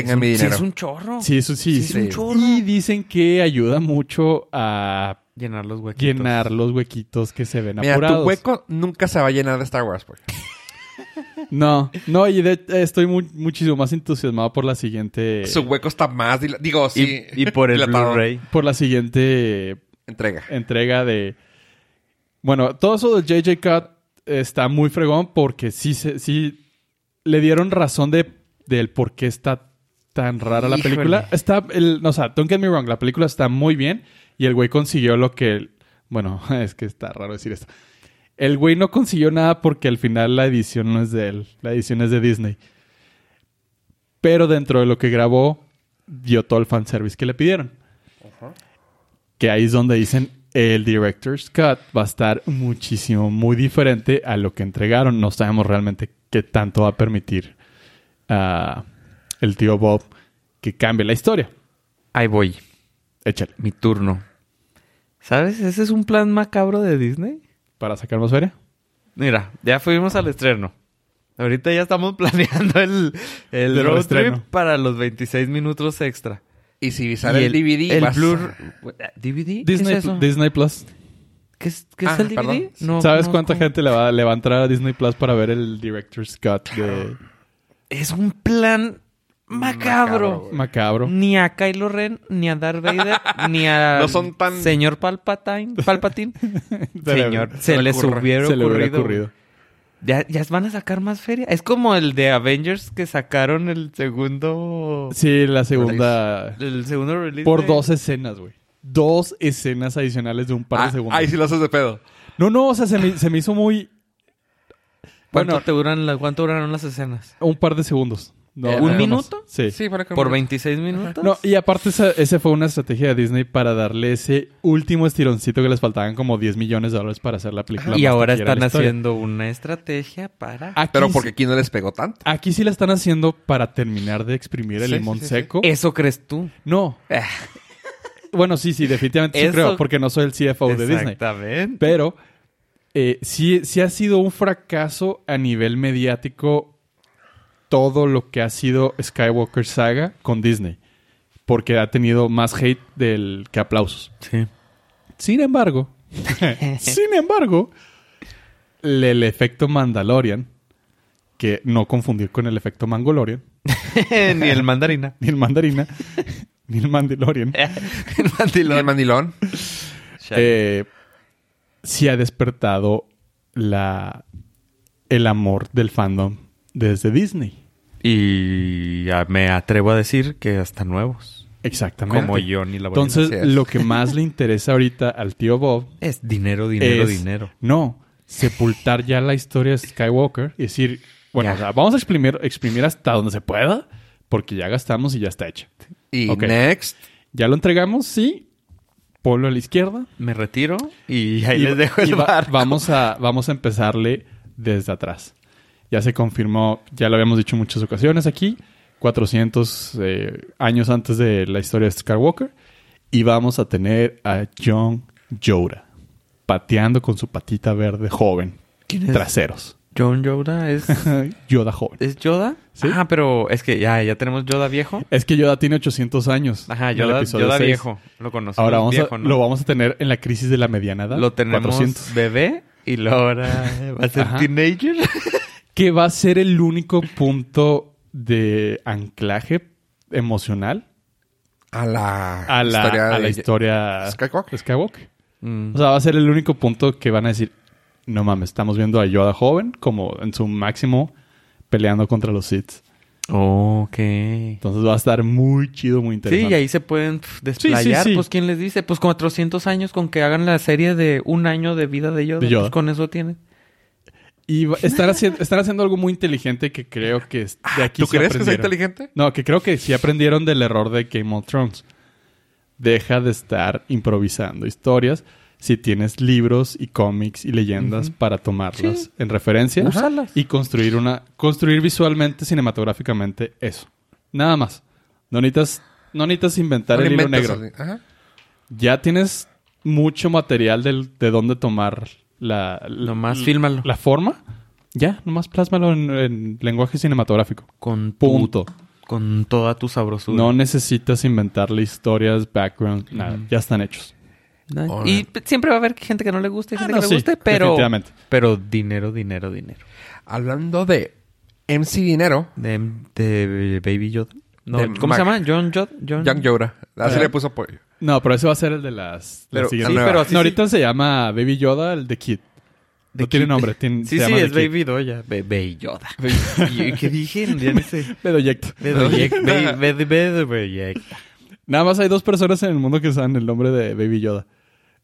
Tengan mi Sí, dinero. es un chorro. sí, eso sí. Sí, es un chorro. Y dicen que ayuda mucho a Llenar los huequitos. llenar los huequitos que se ven Mira, apurados. tu hueco nunca se va a llenar de Star Wars, pues. No, no, y de- estoy muy- muchísimo más entusiasmado por la siguiente... Su hueco está más... Digo, sí. y por el. Blu-ray. Por la siguiente Entrega. entrega de... Bueno, todo eso del JJ Cut está muy fregón porque sí, se, sí le dieron razón de, del por qué está tan rara la película. Está, el, no, o sea, don't get me wrong, la película está muy bien y el güey consiguió lo que... Bueno, es que está raro decir esto. El güey no consiguió nada porque al final la edición no es de él, la edición es de Disney. Pero dentro de lo que grabó, dio todo el fanservice que le pidieron. Que ahí es donde dicen el director's cut va a estar muchísimo, muy diferente a lo que entregaron. No sabemos realmente qué tanto va a permitir a el tío Bob que cambie la historia. Ahí voy. Échale. Mi turno. ¿Sabes? Ese es un plan macabro de Disney. Para sacar más feria. Mira, ya fuimos al estreno. Ahorita ya estamos planeando el, el road estreno. trip para los 26 minutos extra. Y si sale Y el, DVD, el vas- Blur... ¿DVD? ¿Qué Disney, es eso? Disney Plus. ¿Qué es, qué es Ah, el DVD? No ¿Sabes cuánta gente le va, le va a entrar a Disney Plus para ver el director's cut de Es un plan macabro. Macabro? Ni a Kylo Ren, ni a Darth Vader, ni a No son tan- señor Palpatine, Palpatine. Señor, se se, le les hubiera Se le hubiera ocurrido. Ya, ya van a sacar más feria. Es como el de Avengers que sacaron el segundo... Sí, la segunda. El segundo release. Por de- dos escenas, güey. Dos escenas adicionales de un par de Ah, segundos. ahí sí lo haces de pedo. No, no, o sea, se me, se me hizo muy. ¿Cuánto, Bueno, te duran la- ¿Cuánto duraron las escenas? un par de segundos. No, no ¿un más. minuto? Sí. Sí, ¿Por 26 minutos? No, y aparte esa, ese fue una estrategia de Disney para darle ese último estironcito que les faltaban como 10 millones de dólares para hacer la película. y ahora están haciendo una estrategia para... Aquí Pero sí- porque aquí no les pegó tanto. Aquí sí la están haciendo para terminar de exprimir el Sí, limón sí, sí, sí. seco. ¿Eso crees tú? No. Bueno, sí, sí, definitivamente sí Eso- creo, porque no soy el CFO de Disney. Exactamente. Pero eh, sí, sí ha sido un fracaso a nivel mediático todo lo que ha sido Skywalker Saga con Disney. Porque ha tenido más hate del que aplausos. Sí. Sin embargo, sin embargo, el, el efecto Mandalorian, que no confundir con el efecto Mangolorian, Ni el mandarina. ni el mandarina, ni el Mandalorian, el el mandilón. eh, sí ha despertado la, el amor del fandom desde Disney. Y me atrevo a decir que hasta nuevos. Exactamente. Como yo ni la voy a Entonces, es. lo que más le interesa ahorita al tío Bob Es dinero, dinero, es, dinero. No, sepultar ya la historia de Skywalker y decir, bueno, o sea, vamos a exprimir, exprimir hasta donde se pueda, porque ya gastamos y ya está hecha. Y next. Ya lo entregamos, sí. Ponlo a la izquierda. Me retiro y ahí y les dejo el y va- barco. Vamos a, vamos a empezarle desde atrás. Ya se confirmó, ya lo habíamos dicho en muchas ocasiones aquí, 400 eh, años antes de la historia de Skywalker. Y vamos a tener a John Yoda pateando con su patita verde joven. ¿Quién es? Traseros. John Yoda es... Yoda joven. ¿Es Yoda? Sí. Ah, pero es que ya, ya tenemos Yoda viejo. Es que Yoda tiene 800 años. Ajá, Yoda, Yoda viejo. Lo conocemos Ahora vamos viejo, a, ¿no? lo vamos a tener en la crisis de la mediana edad. Lo tenemos 400. bebé y ahora va a ser Ajá. teenager. Que va a ser el único punto de anclaje emocional A la, a la historia a la de historia Skywalker. Skywalker. Mm. O sea, va a ser el único punto que van a decir, no mames, estamos viendo a Yoda joven como en su máximo peleando contra los Sith. ok. Entonces va a estar muy chido, muy Sí, interesante. y ahí se pueden desplayar. sí. Pues, ¿quién les dice? Pues 400 años con que hagan la serie de un año de vida de Yoda. De Yoda. Pues con eso tienen. Y están haciendo, están haciendo algo muy inteligente que creo que de aquí ¿Tú sí crees que aprendieron. inteligente? No, que creo que sí aprendieron del error de Game of Thrones. Deja de estar improvisando historias si tienes libros y cómics y leyendas para tomarlas Sí. en referencia y construir una construir visualmente cinematográficamente eso. Nada más. No necesitas no necesitas inventar No el hilo negro. Ajá. Ya tienes mucho material del- de dónde tomar la Nomás fílmalo. la forma. Ya, nomás plásmalo en, en lenguaje cinematográfico. Con tu- Punto. Con toda tu sabrosura. No necesitas inventarle historias, background, nada. Ya están hechos. No. Y siempre va a haber gente que no le guste y Ah, gente no, que le sí, guste, pero... definitivamente. Pero dinero, dinero, dinero. Hablando de MC Dinero, De, de Baby Yoda. No, ¿Cómo se llama? John Jod. John... Young Yoda. Así Eh. le puso pollo. No, pero ese va a ser el de las... Pero- las siguientes. sí, pero así no, sí. ahorita se llama Baby Yoda, el de Kid. The no tiene nombre. tiene- Sí, se sí, llama es The Kid. Baby Doya. Baby Yoda. ¿Y ¿Qué dije? Ya ni sé. Bedoyecto. Bedoyec- Be- Be- Be- Bedoyec. Nada más hay dos personas en el mundo que saben el nombre de Baby Yoda.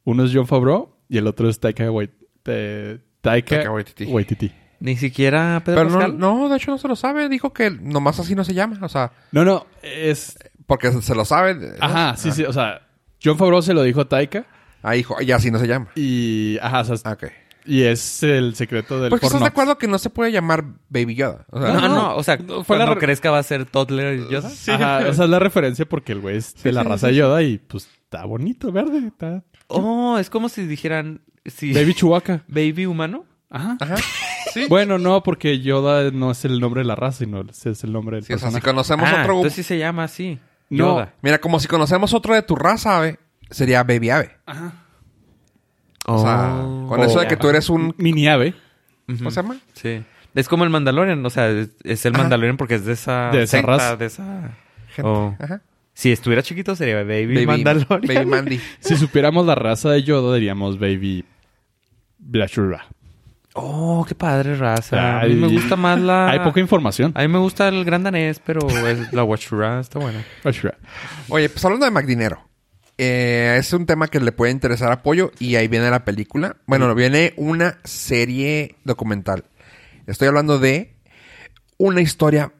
Uno es John Favreau y el otro es Taika Waititi. Taika, Taika Waititi. Ni siquiera Pedro Pero no, Pascal. no, de hecho no se lo sabe. Dijo que nomás así no se llama. O sea, No, no, es... porque se lo sabe. ¿no? Ajá, sí, Ah. sí. O sea, John Favreau se lo dijo a Taika Ah, hijo, ya así no se llama. y... Ajá, o sea, Ah, Ok. y es el secreto del Porque estás de acuerdo que no se puede llamar Baby Yoda. O sea, No, no, no, no. O sea, fue cuando la re- crezca va a ser Toddler Yoda. Ajá, esa es la referencia porque el güey es de la sí, raza sí, Yoda y pues está bonito, verde. Está... Oh, es como si dijeran... Sí. Baby Chewbacca. Baby humano. Ajá. Ajá. Sí. Bueno, no, porque Yoda no es el nombre de la raza, sino es el nombre del Sí, o sea, si conocemos ah, otro... entonces sí se llama así. No. Yoda. Mira, como si conocemos otro de tu raza, ave, sería Baby Ave. Ajá. O sea, Oh. con eso de que tú eres un... Mini ave. ¿Cómo se llama? Sí. Es como el Mandalorian. O sea, es, es el Ajá. Mandalorian porque es de esa... De esa secta, raza. De esa... Gente. Oh. Ajá. Si estuviera chiquito sería Baby, Baby, Mandalorian. Baby Mandy. Si supiéramos la raza de Yoda, diríamos Baby Blashura. Oh, qué padre raza. A mí me gusta más la... Hay poca información. A mí me gusta el gran danés, pero es la Wachura está buena. Blashura. Oye, pues hablando de McDinero. eh, es un tema que le puede interesar apoyo y ahí viene la película. Bueno, viene una serie documental. Estoy hablando de una historia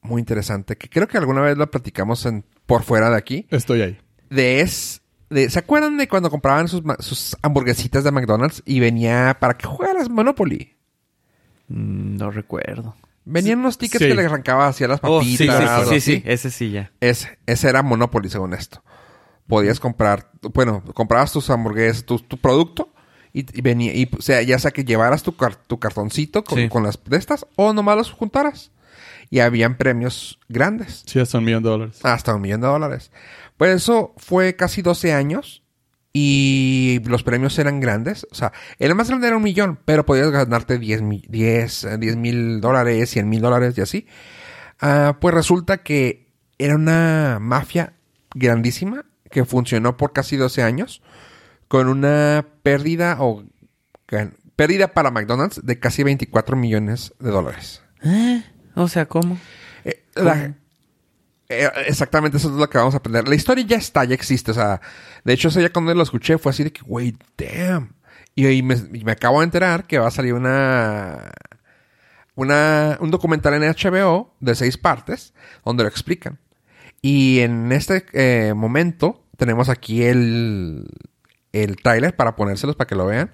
muy interesante que creo que alguna vez la platicamos en, por fuera de aquí. Estoy ahí. De es... De, ¿Se acuerdan de cuando compraban sus, hamburguesitas de McDonald's y venía para que jugaras Monopoly? Mm, No recuerdo. Venían unos tickets Sí. que le arrancaba hacia las Oh, papitas. sí, sí, sí, sí, ese sí ya. Ese, ese era Monopoly, según esto. Podías comprar, bueno, comprabas tus hamburguesas, tu, tu producto, y, y venía, y, o sea, ya sea que llevaras tu, car- tu cartoncito con, Sí. con las de estas, o nomás los juntaras. Y habían premios grandes, Sí, hasta un millón de dólares. hasta un millón de dólares. Pues eso fue casi 12 años, y los premios eran grandes. O sea, el más grande era un millón, pero podías ganarte 10 mil 10, eh, 10 mil dólares, 100 mil dólares y así. Ah, pues resulta que era una mafia grandísima que funcionó por casi 12 años con una pérdida o gan- pérdida para McDonald's de casi 24 millones de dólares. ¿Eh? O sea, ¿cómo? Eh, la- eh, exactamente eso es lo que vamos a aprender. La historia ya está, ya existe. O sea, de hecho, eso ya cuando lo escuché fue así de que, güey, damn. Y, y me, me acabo de enterar que va a salir una, una, un documental en HBO de seis partes donde lo explican. Y en este eh, momento tenemos aquí el, el trailer para ponérselos para que lo vean.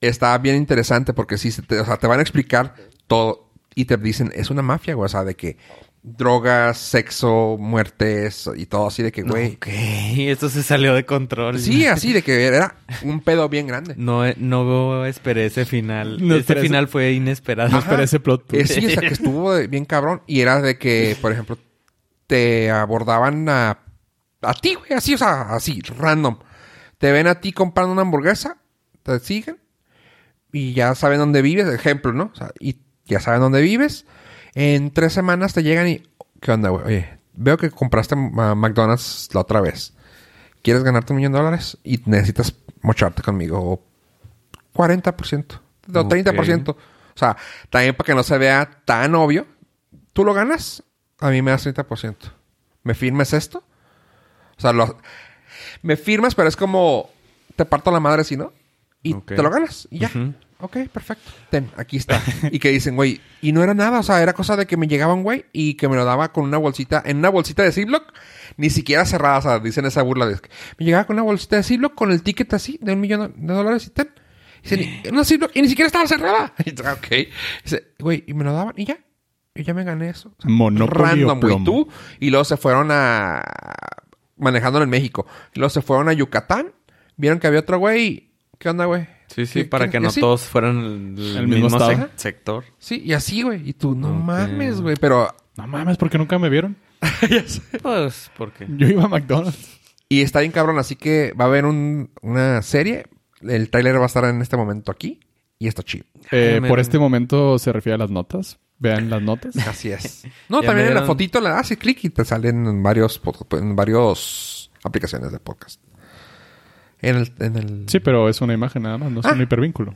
Está bien interesante porque sí, o sea, te van a explicar todo y te dicen, es una mafia, güey. O sea, de que drogas, sexo, muertes y todo así de que, güey. Ok, esto se salió de control. Sí, así de que era un pedo bien grande. No, eh, no esperé ese final. No esperé ese- final fue inesperado. No esperé ese plot Eh, twist. sí, o sea, que estuvo bien cabrón. Y era de que, por ejemplo, te abordaban a, a ti, güey, así, o sea, así, random. Te ven a ti comprando una hamburguesa, te siguen y ya saben dónde vives, ejemplo, ¿no? O sea, y ya saben dónde vives. En tres semanas te llegan y, ¿qué onda, güey? Oye, veo que compraste a McDonald's la otra vez. ¿Quieres ganarte un millón de dólares? Y necesitas mocharte conmigo. O 40%. O Ok. 30%. O sea, también para que no se vea tan obvio. Tú lo ganas, a mí me das 30%. ¿Me firmes esto? O sea, lo, me firmas, pero es como te parto la madre si no. Y te lo ganas. Y ya. Ujú. Ok, perfecto. Ten, aquí está. y que dicen, güey, y no era nada. O sea, era cosa de que me llegaba un güey y que me lo daba con una bolsita, en una bolsita de Ziploc, ni siquiera cerrada. O sea, dicen esa burla de que me llegaba con una bolsita de Ziploc con el ticket así de un millón de dólares y ten. Dicen, "Y- una Ziploc y ni siquiera estaba cerrada. Y dice, ok. Dice, güey, y me lo daban y ya. Y ya me gané eso. O sea, Monopolio random, güey. Tú. Y luego se fueron a. Manejándolo en México. Y luego se fueron a Yucatán. Vieron que había otro güey. ¿Qué onda, güey? Sí, sí, ¿Qué- para qué- que no así? todos fueran el, mismo sector. Sí, y así, güey. Y tú, no mames, güey. Pero. No mames, porque nunca me vieron. Pues, ¿por qué? Yo iba a McDonald's. Y está bien cabrón, así que va a haber un- una serie. El tráiler va a estar en este momento aquí. Y está chido. Eh, por este momento se refiere a las notas. Vean las notas. Así es. No, Ya también en la fotito le das y clic y te salen en varios en varios aplicaciones de podcast. En el, en el Sí, pero es una imagen nada más, no es Ah. un hipervínculo.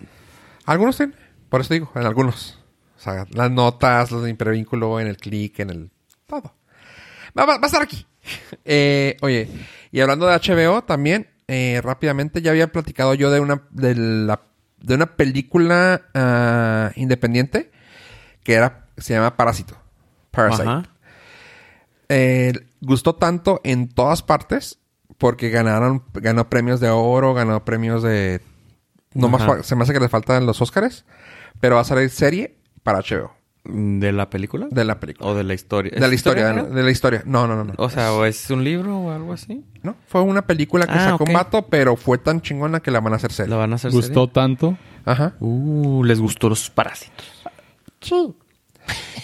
algunos tienen, por eso digo, en algunos. O sea, las notas, los de hipervínculo, en el clic, en el todo. Va, va- va a estar aquí. Eh, oye, y hablando de HBO también, eh, rápidamente ya había platicado yo de una de la de una película ah, independiente que era se llama Parásito. Parasite. Ajá. Eh, gustó tanto en todas partes porque ganaron ganó premios de oro, ganó premios de no más Ajá. se me hace que le faltan los Óscares, pero va a salir serie para HBO ¿De la película? de la película. ¿O de la historia? De la ¿Es historia, creo? de la historia. No, no, no, no. O sea, ¿o es un libro o algo así? No, fue una película que Ah, sacó ok. un vato, pero fue tan chingona que la van a hacer ¿La serie. van a hacer Gustó tanto. Ajá. Uh, les gustó los parásitos.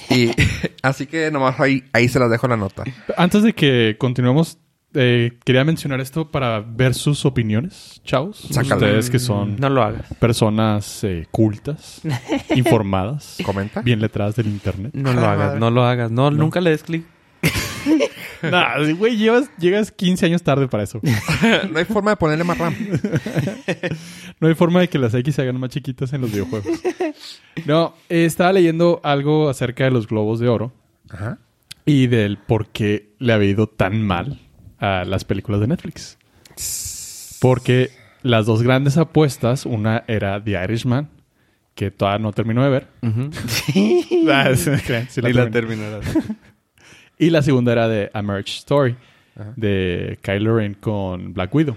Y así que nomás ahí, ahí se las dejo la nota. Antes de que continuemos, eh, quería mencionar esto para ver sus opiniones, chavos. Sácalo. Ustedes que son No lo hagas. personas eh, cultas, informadas, Comenta. bien letradas del internet. No lo hagas, no lo hagas. No, nunca le des clic. Nah, güey, llevas, llegas 15 años tarde para eso. no hay forma de ponerle más RAM. No hay forma de que las X se hagan más chiquitas en los videojuegos. No, eh, estaba leyendo algo acerca de los globos de oro Ajá. y del por qué le había ido tan mal a las películas de Netflix. Porque las dos grandes apuestas, una era The Irishman, que todavía no terminó de ver. Ah, sí, crean, sí la terminé. terminarás. Y la segunda era de A Marriage Story, de Kylo Ren con Black Widow.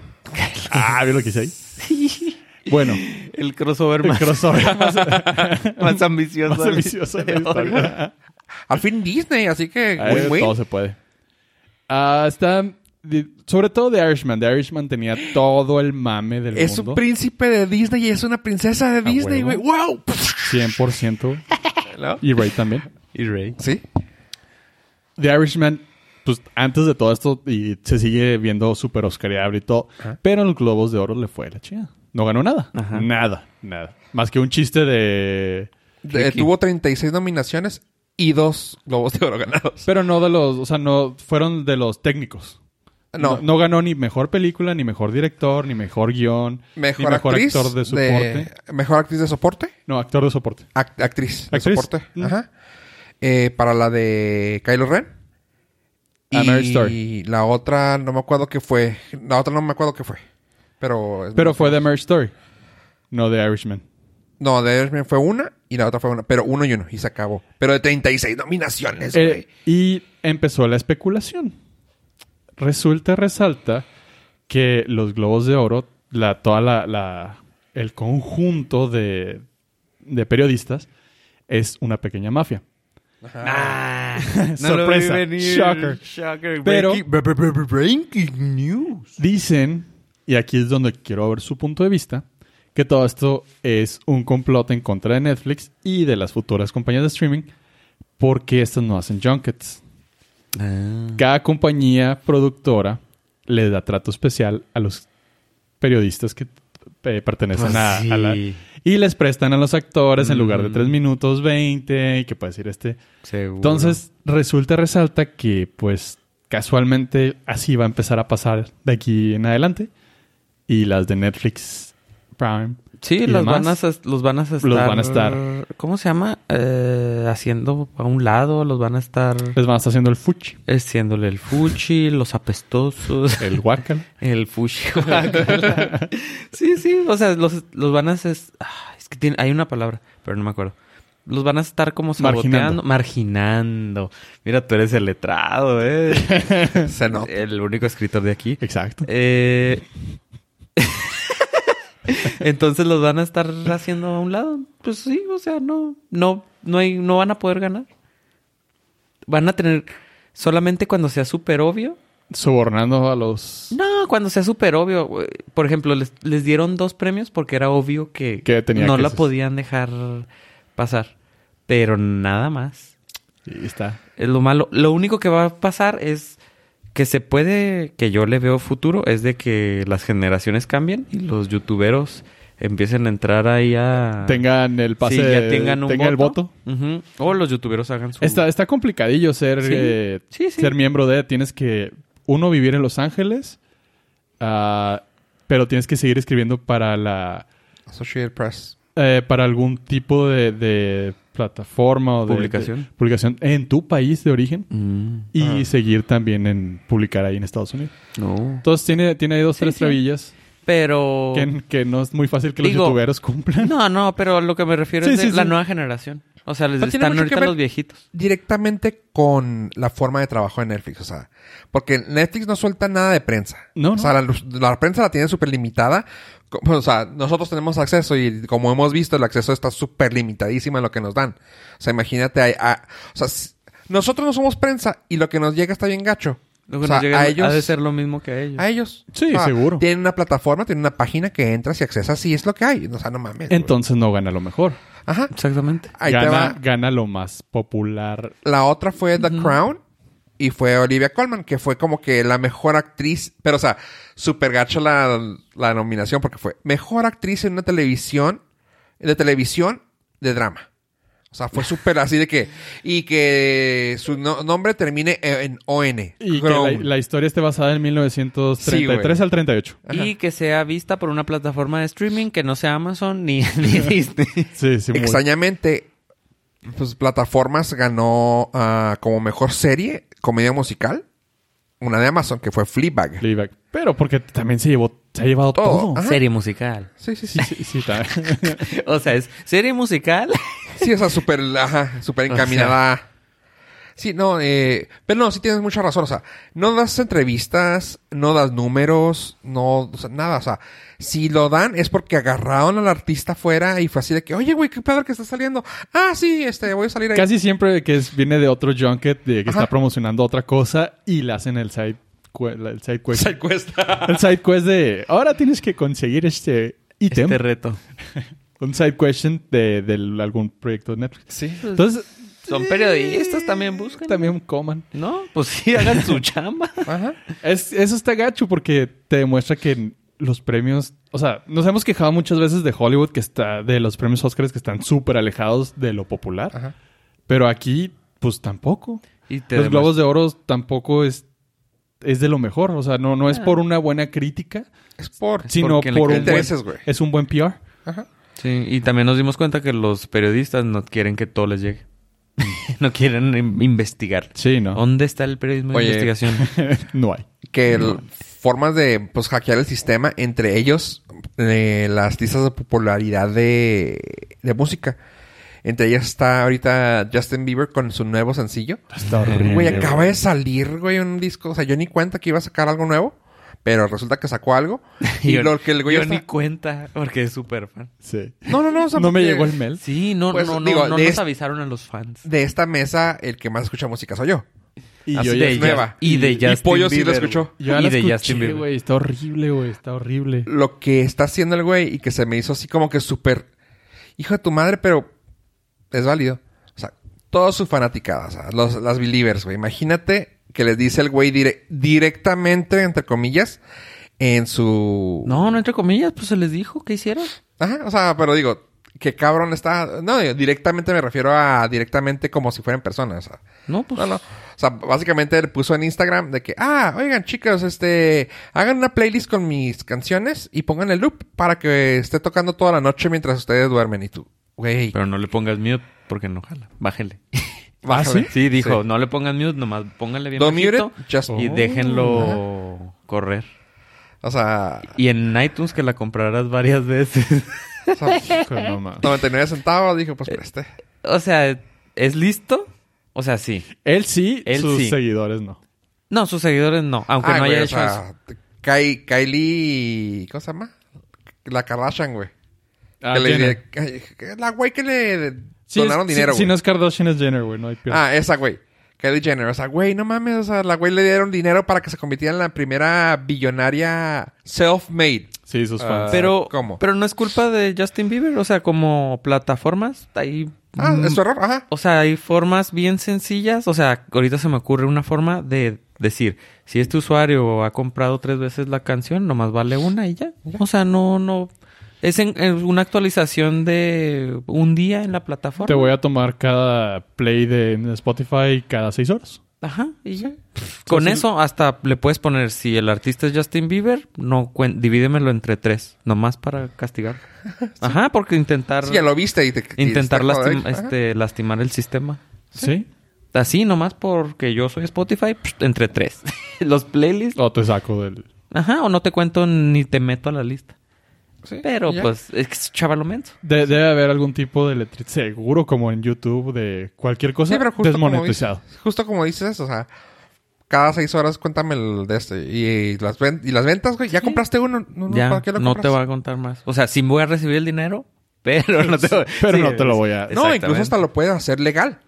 ah, ¿vio lo que hice ahí? Bueno, El crossover el más, crossover más, más ambicioso. más ambicioso de la historia. Al fin Disney, así que todo se puede. Ah, está... de- sobre todo The Irishman. The Irishman tenía todo el mame del Es mundo. un príncipe de Disney y es una princesa de Disney, güey. ¡Wow! 100%. ¿No? Y Ray también. Y Rey. Sí. The Irishman, pues antes de todo esto, y se sigue viendo súper oscariable y todo, Ajá. pero en los Globos de Oro le fue la chingada. No ganó nada. Ajá. Nada, nada. Más que un chiste de... De- tuvo 36 nominaciones y dos Globos de Oro ganados. Pero no de los... O sea, no... Fueron de los técnicos. No, No, ganó ni mejor película, ni mejor director, ni mejor guion, mejor, ni mejor actriz actor de soporte. mejor actriz de soporte. No, actor de soporte. Ac- actriz de ¿Actriz? soporte. Mm. Ajá. Eh, para la de Kylo Ren. A y Story. la otra no me acuerdo qué fue. La otra no me acuerdo qué fue. Pero... Pero fue The famosa. Marriage Story. No The Irishman. No, de Irishman fue una y la otra fue una. Pero uno y uno y se acabó. Pero de 36 nominaciones, Eh, y empezó la especulación. Resulta, resalta que los globos de oro, la, toda la, la- el conjunto de, de periodistas es una pequeña mafia. Ah, Sorpresa. Shocker. Shocker. Pero- Breaking, bre- bre- bre- breaking news. Dicen, y aquí es donde quiero ver su punto de vista, que todo esto es un complot en contra de Netflix y de las futuras compañías de streaming porque estas no hacen junkets. Ah. Cada compañía productora le da trato especial a los periodistas que eh, pertenecen Pues a, a la... Y les prestan a los actores en lugar de Mm. 3 minutos 20 y que puede decir este... Seguro. Entonces, resulta, resalta que pues casualmente así va a empezar a pasar de aquí en adelante. Y las de Netflix Prime. Sí, los demás, van, a, los van a estar... Los van a estar. ¿Cómo se llama? Eh, haciendo a un lado, los van a estar... Les van a estar haciendo el fuchi, Haciéndole el fuchi, los apestosos, el guacal. el fuchi. sí, sí, o sea, los, los van a ah, es que tiene, hay una palabra, pero no me acuerdo. Los van a estar como saboteando, Marginando. marginando. Mira, tú eres el letrado, ¿eh? Se nota. el único escritor de aquí. Exacto. Eh... Entonces los van a estar haciendo a un lado. Pues sí, o sea, no, no, no hay, no van a poder ganar. Van a tener solamente cuando sea súper obvio. Sobornando a los... No, cuando sea súper obvio. Por ejemplo, les, les dieron dos premios porque era obvio que, Que tenía no que la ser. podían dejar pasar. Pero nada más. Y está. Es lo malo. Lo único que va a pasar es que se puede, que yo le veo futuro, es de que las generaciones cambien y los youtuberos empiecen a entrar ahí a... Tengan el pase, Sí, ya tengan un tengan el voto. O los youtuberos hagan su... Está, está complicadillo ser, Sí. eh, Sí, sí. ser miembro de. Tienes que, uno, vivir en Los Ángeles, ah, pero tienes que seguir escribiendo para la Associated Press. eh, para algún tipo de, de plataforma o de Publicación. de publicación en tu país de origen Mm, y Ah. seguir también en publicar ahí en Estados Unidos. no. Entonces tiene, tiene ahí dos, Sí, tres sí. trabillas Pero... que, que no es muy fácil que los youtuberos cumplan. No, no, pero a lo que me refiero Sí, es de sí, la nueva generación. O sea, les están ahorita los viejitos. Directamente con la forma de trabajo de Netflix, o sea, porque Netflix no suelta nada de prensa. No, O sea, no. la, la prensa la tiene súper limitada. Co- O sea, nosotros tenemos acceso y como hemos visto, el acceso está súper limitadísimo en lo que nos dan. O sea, imagínate, a- o sea, si- nosotros no somos prensa y lo que nos llega está bien gacho. Lo que O sea, nos llega a ellos, ha de ser lo mismo que a ellos. a ellos. Sí, O sea, seguro. Tienen una plataforma, tienen una página que entras y accesas y es lo que hay. O sea, no mames. güey. Entonces no gana lo mejor. Ajá. Exactamente. Ahí te Gana, va. gana lo más popular. La otra fue The Crown y fue Olivia Colman, que fue como que la mejor actriz, pero o sea, super gacho la, la nominación porque fue mejor actriz en una televisión, de televisión de drama. O sea, fue súper así de que, y que su no- nombre termine en ON. Y que la, historia esté basada en 1933 Sí, al 38. Y que sea vista por una plataforma de streaming que no sea Amazon ni, ni Disney. Sí, sí, muy- Extrañamente, pues plataformas ganó ah, como mejor serie, comedia musical, una de Amazon, que fue Fleabag. Fleabag. Pero porque también se llevó, se ha llevado Todo. Serie musical. Sí, sí, sí. Sí, sí, O sea, es serie musical. Sí, o sea, súper, ajá, súper O encaminada. Sí, no, eh, pero no, sí tienes mucha razón. O sea, no das entrevistas, no das números, no, o sea, nada. O sea, si lo dan es porque agarraron al artista afuera y fue así de que, oye, güey, qué pedo que está saliendo. Ah, sí, este, voy a salir ahí. Casi siempre que es- viene de otro junket de que Ajá. está promocionando otra cosa y le hacen el side, el side quest. El side quest de ahora tienes que conseguir este ítem. Este reto. Un side question de, de algún proyecto de Netflix. Sí. Entonces, Son periodistas, también buscan. también coman. No, pues sí, hagan su chamba. Ajá. Es, eso está gacho porque te demuestra que los premios, o sea, nos hemos quejado muchas veces de Hollywood que está, de los premios Oscars que están súper alejados de lo popular, Ajá. pero aquí, pues tampoco. Y te Los demuestra- Globos de Oro tampoco es, es de lo mejor, o sea, no, no es Ah. por una buena crítica, Es por... sino por un buen, Intereses, güey. es un buen PR. Ajá. Sí, y también nos dimos cuenta que los periodistas no quieren que todo les llegue. no quieren in- investigar. Sí, ¿no? ¿Dónde está el periodismo de investigación? no hay. que formas de pues hackear el sistema entre ellos eh, las listas de popularidad de, de música entre ellas está ahorita Justin Bieber con su nuevo sencillo Está horrible. güey acaba de salir güey un disco o sea yo ni cuenta que iba a sacar algo nuevo pero resulta que sacó algo y yo, lo que el güey yo está- ni cuenta, porque es súper fan. Sí. no no no o sea, No me llegó el mail. Sí, no, Pues, no, no, digo, no nos avisaron a los fans. de esta mesa el que más escucha música soy yo Y Así yo de ya es nueva. Y de Y Justin Pollo sí lo escuchó. Yo ya y la de escuché, Justin Bieber. güey. Está horrible, güey. Está horrible. lo que está haciendo el güey y que se me hizo así como que súper hijo de tu madre, pero es válido. O sea, toda su fanaticada, o sea, los, las believers, güey. Imagínate que les dice el güey dire- directamente, entre comillas, en su... No, no entre comillas, pues se les dijo que hicieron. Ajá, o sea, pero digo, que cabrón está... No, digo, directamente me refiero a directamente como si fueran personas. O sea, No, pues. no, no. O sea, básicamente él puso en Instagram de que, ah, oigan, chicos, este, hagan una playlist con mis canciones y pongan el loop para que esté tocando toda la noche mientras ustedes duermen. Y tú, güey, Pero no le pongas mute porque no jala. Bájele. bájale. Sí, dijo, Sí. no le pongan mute, nomás pónganle bien Don't mute bajito it, just- y Oh. déjenlo correr. O sea, Y en iTunes que la comprarás varias veces. o sea, Pero no mames. 99 centavos, dijo, pues preste. o sea, ¿es listo? O sea, sí. Él sí, Él sus sí. seguidores no. No, sus seguidores no. Aunque Ah, no güey, haya o hecho eso. sea, Ky- Kylie, ¿cómo se llama? La Kardashian, güey. Ah, que le, la güey que le Sí, donaron dinero, Si, güey. no es Kardashian, es Jenner, güey. No hay pierde. Ah, esa güey. Kylie Jenner. O sea, güey, no mames. O sea, la güey le dieron dinero para que se convirtiera en la primera billonaria self-made. Sí, sus Ah, fans. Pero, ¿cómo? pero no es culpa de Justin Bieber. O sea, como plataformas, ahí... Ah, mm, es su error. Ajá. O sea, hay formas bien sencillas. O sea, ahorita se me ocurre una forma de decir, si este usuario ha comprado tres veces la canción, nomás vale una y ya. O sea, no, no, Es en, en una actualización de un día en la plataforma. Te voy a tomar cada play de Spotify cada seis horas. Ajá, y ya. Con Entonces- eso hasta le puedes poner, si el artista es Justin Bieber, no cuen- divídemelo entre tres, nomás para castigar. Ajá, porque intentar Sí, ya lo viste y te... y intentar este, lastimar el sistema. ¿Sí? Así, nomás porque yo soy Spotify, entre tres. Los playlists. O te saco del... Ajá, o no te cuento ni te meto a la lista. Sí, Pero y ya. pues es chavalomento. De- debe haber algún tipo de electricidad. Seguro como en YouTube de cualquier cosa Sí, pero justo como, desmonetizado. dices, justo como dices o sea, cada seis horas cuéntame el de este. Y las, ven- y las ventas, güey, ya compraste uno. No, no, ya, ¿para qué lo no compras? te voy a contar más. O sea, sí voy a recibir el dinero, pero no te voy Pero sí, no te lo voy a... No, incluso hasta lo puedes hacer legal.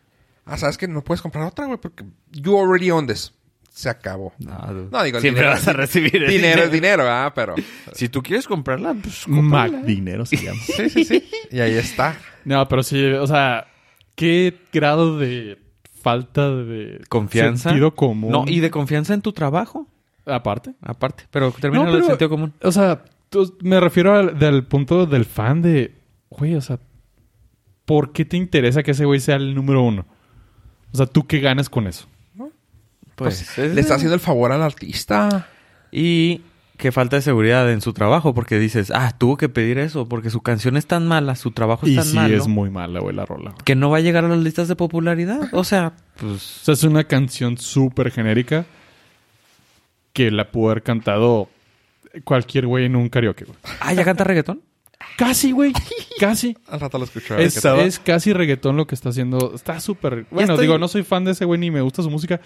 Ah, sabes que no puedes comprar otra, güey, porque you already own this. Se acabó. No, digo, el Siempre dinero- vas a recibir el Dinero es dinero, ah, pero. Si tú quieres comprarla, pues Mac dinero se llama. Sí, sí, sí. Y ahí está. No, pero sí, o sea, ¿qué grado de falta de Confianza. sentido común? No, y de confianza en tu trabajo, aparte. aparte. Pero termina No, el sentido común. O sea, tú- me refiero al del punto del fan de, güey, o sea, ¿por qué te interesa que ese güey sea el número uno? O sea, ¿tú qué ganas con eso? Pues, Pues, es- le está haciendo el favor al artista. Y que falta de seguridad en su trabajo, porque dices, ah, tuvo que pedir eso, porque su canción es tan mala, su trabajo es Y tan sí malo, es muy mala, güey, la rola. que no va a llegar a las listas de popularidad. O sea, pues... O sea, es una canción súper genérica que la pudo haber cantado cualquier güey en un karaoke, güey. Ah, ¿ya canta reggaetón? Casi, güey. Casi. Al rato lo escucho. a ver Es, es casi reggaetón lo que está haciendo. Está súper... Bueno, estoy- digo, no soy fan de ese güey ni me gusta su música.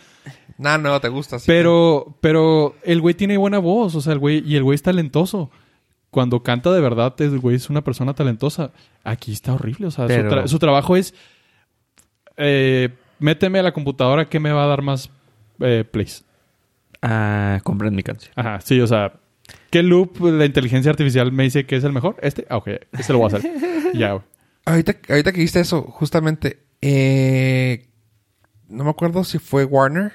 Nah, no, te gusta. sí. Pero, pero el güey tiene buena voz. O sea, el güey... Y el güey es talentoso. Cuando canta de verdad, el güey es una persona talentosa. Aquí está horrible. O sea, su, Pero- tra- su trabajo es... eh, méteme a la computadora que me va a dar más eh, plays. Ah, compren mi canción. Ajá, sí, o sea... ¿Qué loop la inteligencia artificial me dice que es el mejor? ¿Este? Ah, ok. Este lo voy a hacer. ya, güey. Ahorita, ahorita que dijiste eso, justamente, eh, no me acuerdo si fue Warner,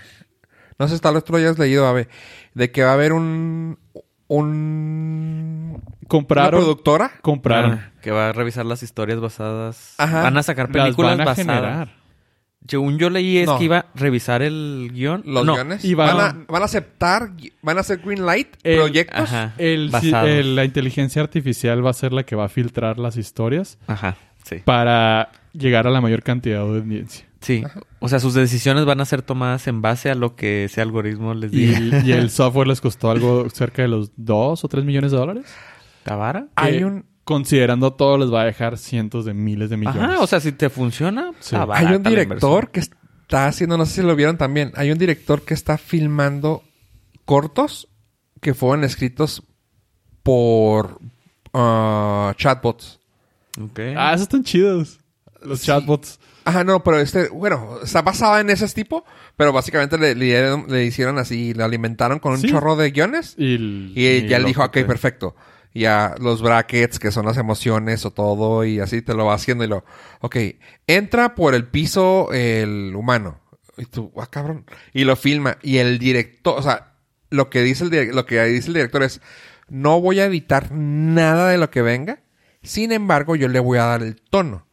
no sé, tal vez tú lo hayas leído, Ave, de que va a haber un, un, una Compraron... productora. Compraron. Ah, que va a revisar las historias basadas. Ajá. Van a sacar Las películas van a basadas. generar. Según yo leí es No. que iba a revisar el guion. Los no. guiones. y van, van- a, van a aceptar, van a hacer green light El- proyectos. Ajá. El, si- basados. el- la inteligencia artificial va a ser la que va a filtrar las historias Ajá, sí. para llegar a la mayor cantidad de audiencia. Sí. O sea, sus decisiones van a ser tomadas en base a lo que ese algoritmo les Y, diga. y el software les costó algo cerca de los 2 o 3 millones de dólares. ¿Tabara? Hay Que, un, Considerando todo, les va a dejar cientos de miles de millones. Ajá, o sea, si te funciona, Sí. hay un director que está haciendo, no sé si lo vieron también, hay un director que está filmando cortos que fueron escritos por ah, chatbots. inversión. Ok. Ah, esos están chidos. Los Sí. chatbots. Ajá, no, pero este, bueno, está basada en ese tipo, pero básicamente le, le dieron- le hicieron así, le alimentaron con un Sí. chorro de guiones Y, el- y, ya le dijo, ok, que- perfecto. Ya los brackets, que son las emociones o todo, y así te lo va haciendo y lo, ok, entra por el piso el humano. Y tú, ah, cabrón. Y lo filma. Y el director, o sea, lo que dice el, lo que dice el director es, no voy a editar nada de lo que venga. Sin embargo, yo le voy a dar el tono.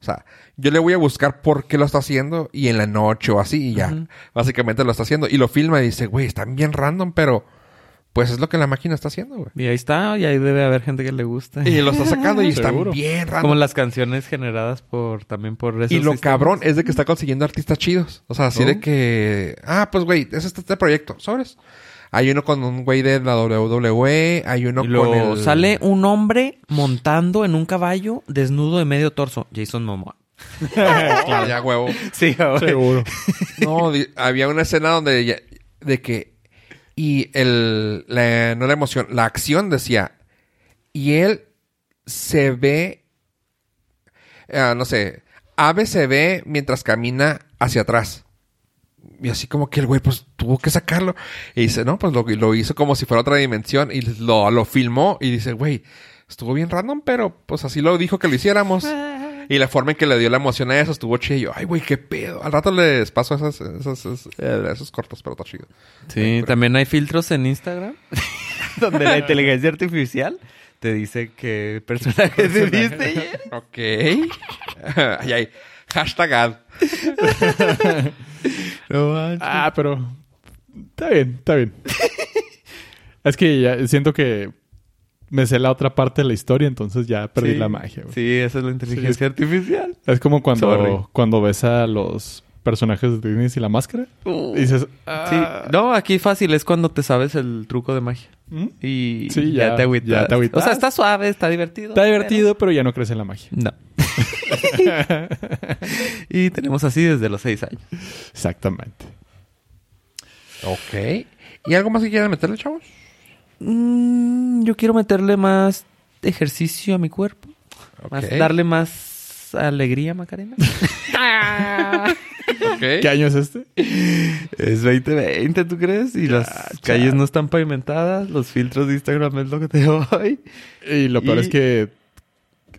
O sea, yo le voy a buscar por qué lo está haciendo y en la noche o así y ya. Básicamente lo está haciendo. Y lo filma y dice, güey, están bien random, pero pues es lo que la máquina está haciendo, güey. Y ahí está, y ahí debe haber gente que le guste. Y lo está sacando y Seguro. bien random. Como las canciones generadas por también por esos Y lo sistemas. cabrón es de que está consiguiendo artistas chidos. O sea, así Oh. de que... Ah, pues güey, es este, este proyecto. ¿Sobres? Hay uno con un güey de la WWE. Hay uno Y con el... sale un hombre montando en un caballo desnudo de medio torso. Jason Momoa. Claro, ya huevo. Sí, güey. Seguro. No, había una escena donde... ya- de que... Y el... la- no la emoción. La acción decía... Y él se ve... ah, no sé... Ave se ve mientras camina hacia atrás. Y así como que el güey, pues, tuvo que sacarlo. Y dice, no, pues lo, lo hizo como si fuera otra dimensión. Y lo, lo filmó. Y dice, güey, estuvo bien random, pero pues así lo dijo que lo hiciéramos. Y la forma en que le dio la emoción a eso estuvo chido. Y yo, ay, güey, qué pedo. Al rato les paso esas, esas, esas- eh, esos cortos, pero está chido. Sí, también hay filtros en Instagram donde la inteligencia artificial te dice qué personaje Disney eres. Ok. Ahí hay. Hashtag ad. No manches. Ah, pero... Está bien, está bien. es que ya siento que me sé la otra parte de la historia, entonces ya perdí Sí. la magia, güey. Sí, esa es la inteligencia artificial. Es como Sorry. cuando, cuando ves a los personajes de Disney y la máscara. Y dices... Sí, ah, no, aquí fácil es cuando te sabes el truco de magia. ¿mm? Y Sí, ya, ya- te agüitas. ya te agüitas. O sea, está suave, está divertido. Está divertido, pero ya no crece en la magia. No. y tenemos así desde los seis años. Exactamente. Ok. ¿Y algo más que quieran meterle, chavos? Mm, yo quiero meterle más ejercicio a mi cuerpo. Más- darle más alegría, Macarena. ¿Qué año es este? Es 2020, ¿tú crees? Y las Ya, calles no están pavimentadas. Los filtros de Instagram es lo que te doy. Y lo peor Y- es que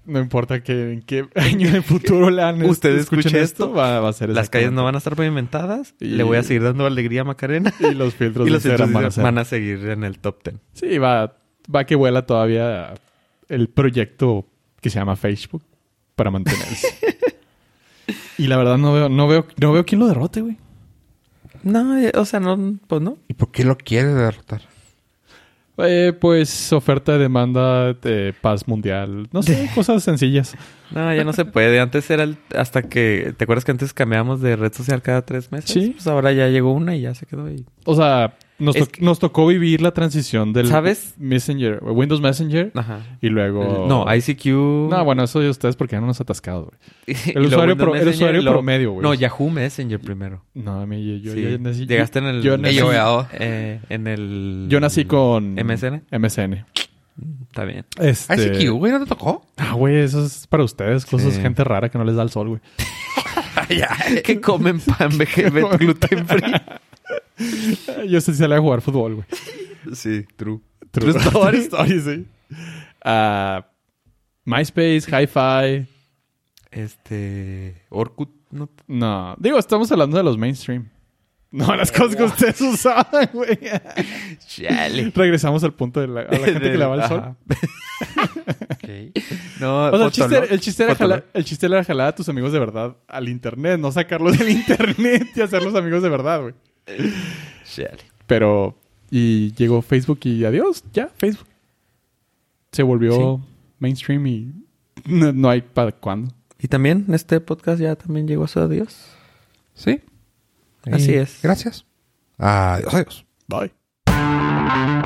no importa que en qué año en el futuro Ustedes escuchen escuchen esto, esto, va, va a ser Las calles no van a estar pavimentadas. Y- Le voy a seguir dando alegría a Macarena. Y los filtros y de los filtros Instagram van a ser. van a seguir en el top 10. Sí, va, va que vuela todavía el proyecto que se llama Facebook para mantenerse. y la verdad no veo, no veo, no veo quién lo derrote, güey. No, eh, o sea, no, pues no. ¿Y por qué lo quieres derrotar? Eh, pues oferta de demanda de paz mundial. No sé, cosas sencillas. No, ya no se puede. Antes era el- hasta que... ¿Te acuerdas que antes cambiábamos de red social cada tres meses? Sí. Pues ahora ya llegó una y ya se quedó ahí. O sea, nos, Es to- que- nos tocó vivir la transición del ¿Sabes? Messenger, Windows Messenger Ajá. y luego... No, ICQ. No, bueno, eso de ustedes porque ya no nos atascado, güey. El usuario, pro- el usuario promedio, güey. No, Yahoo Messenger primero. No, a mí yo, Sí. yo nací- Llegaste en el... yo nací- AOL. eh, en el... Yo nací con... MSN. MSN. Está bien. Este... ICQ, güey, ¿no te tocó? Ah, güey, eso es para ustedes. Cosas, Sí. gente rara que no les da el sol, güey. que comen pan gluten free. Yo sí salí a jugar fútbol, güey. Sí, true. True, True story. story, sí. Ah, MySpace, Hi-Fi. Este... Orkut. No, No, digo, estamos hablando de los mainstream. No, las cosas que ustedes usaban, güey. Chale. Regresamos al punto de la, a la gente que le va el sol. Ajá. No, O sea, el chiste, era- el, chiste era Fotolog. jalar, el chiste era jalar a tus amigos de verdad al internet, no sacarlos del internet y hacerlos amigos de verdad, güey. Pero, y llegó Facebook y adiós, ya, Facebook. Se volvió mainstream y no, no hay para cuándo. Y también este podcast ya también llegó a su adiós. Sí. Así Y es. Gracias. Adiós, adiós. Bye.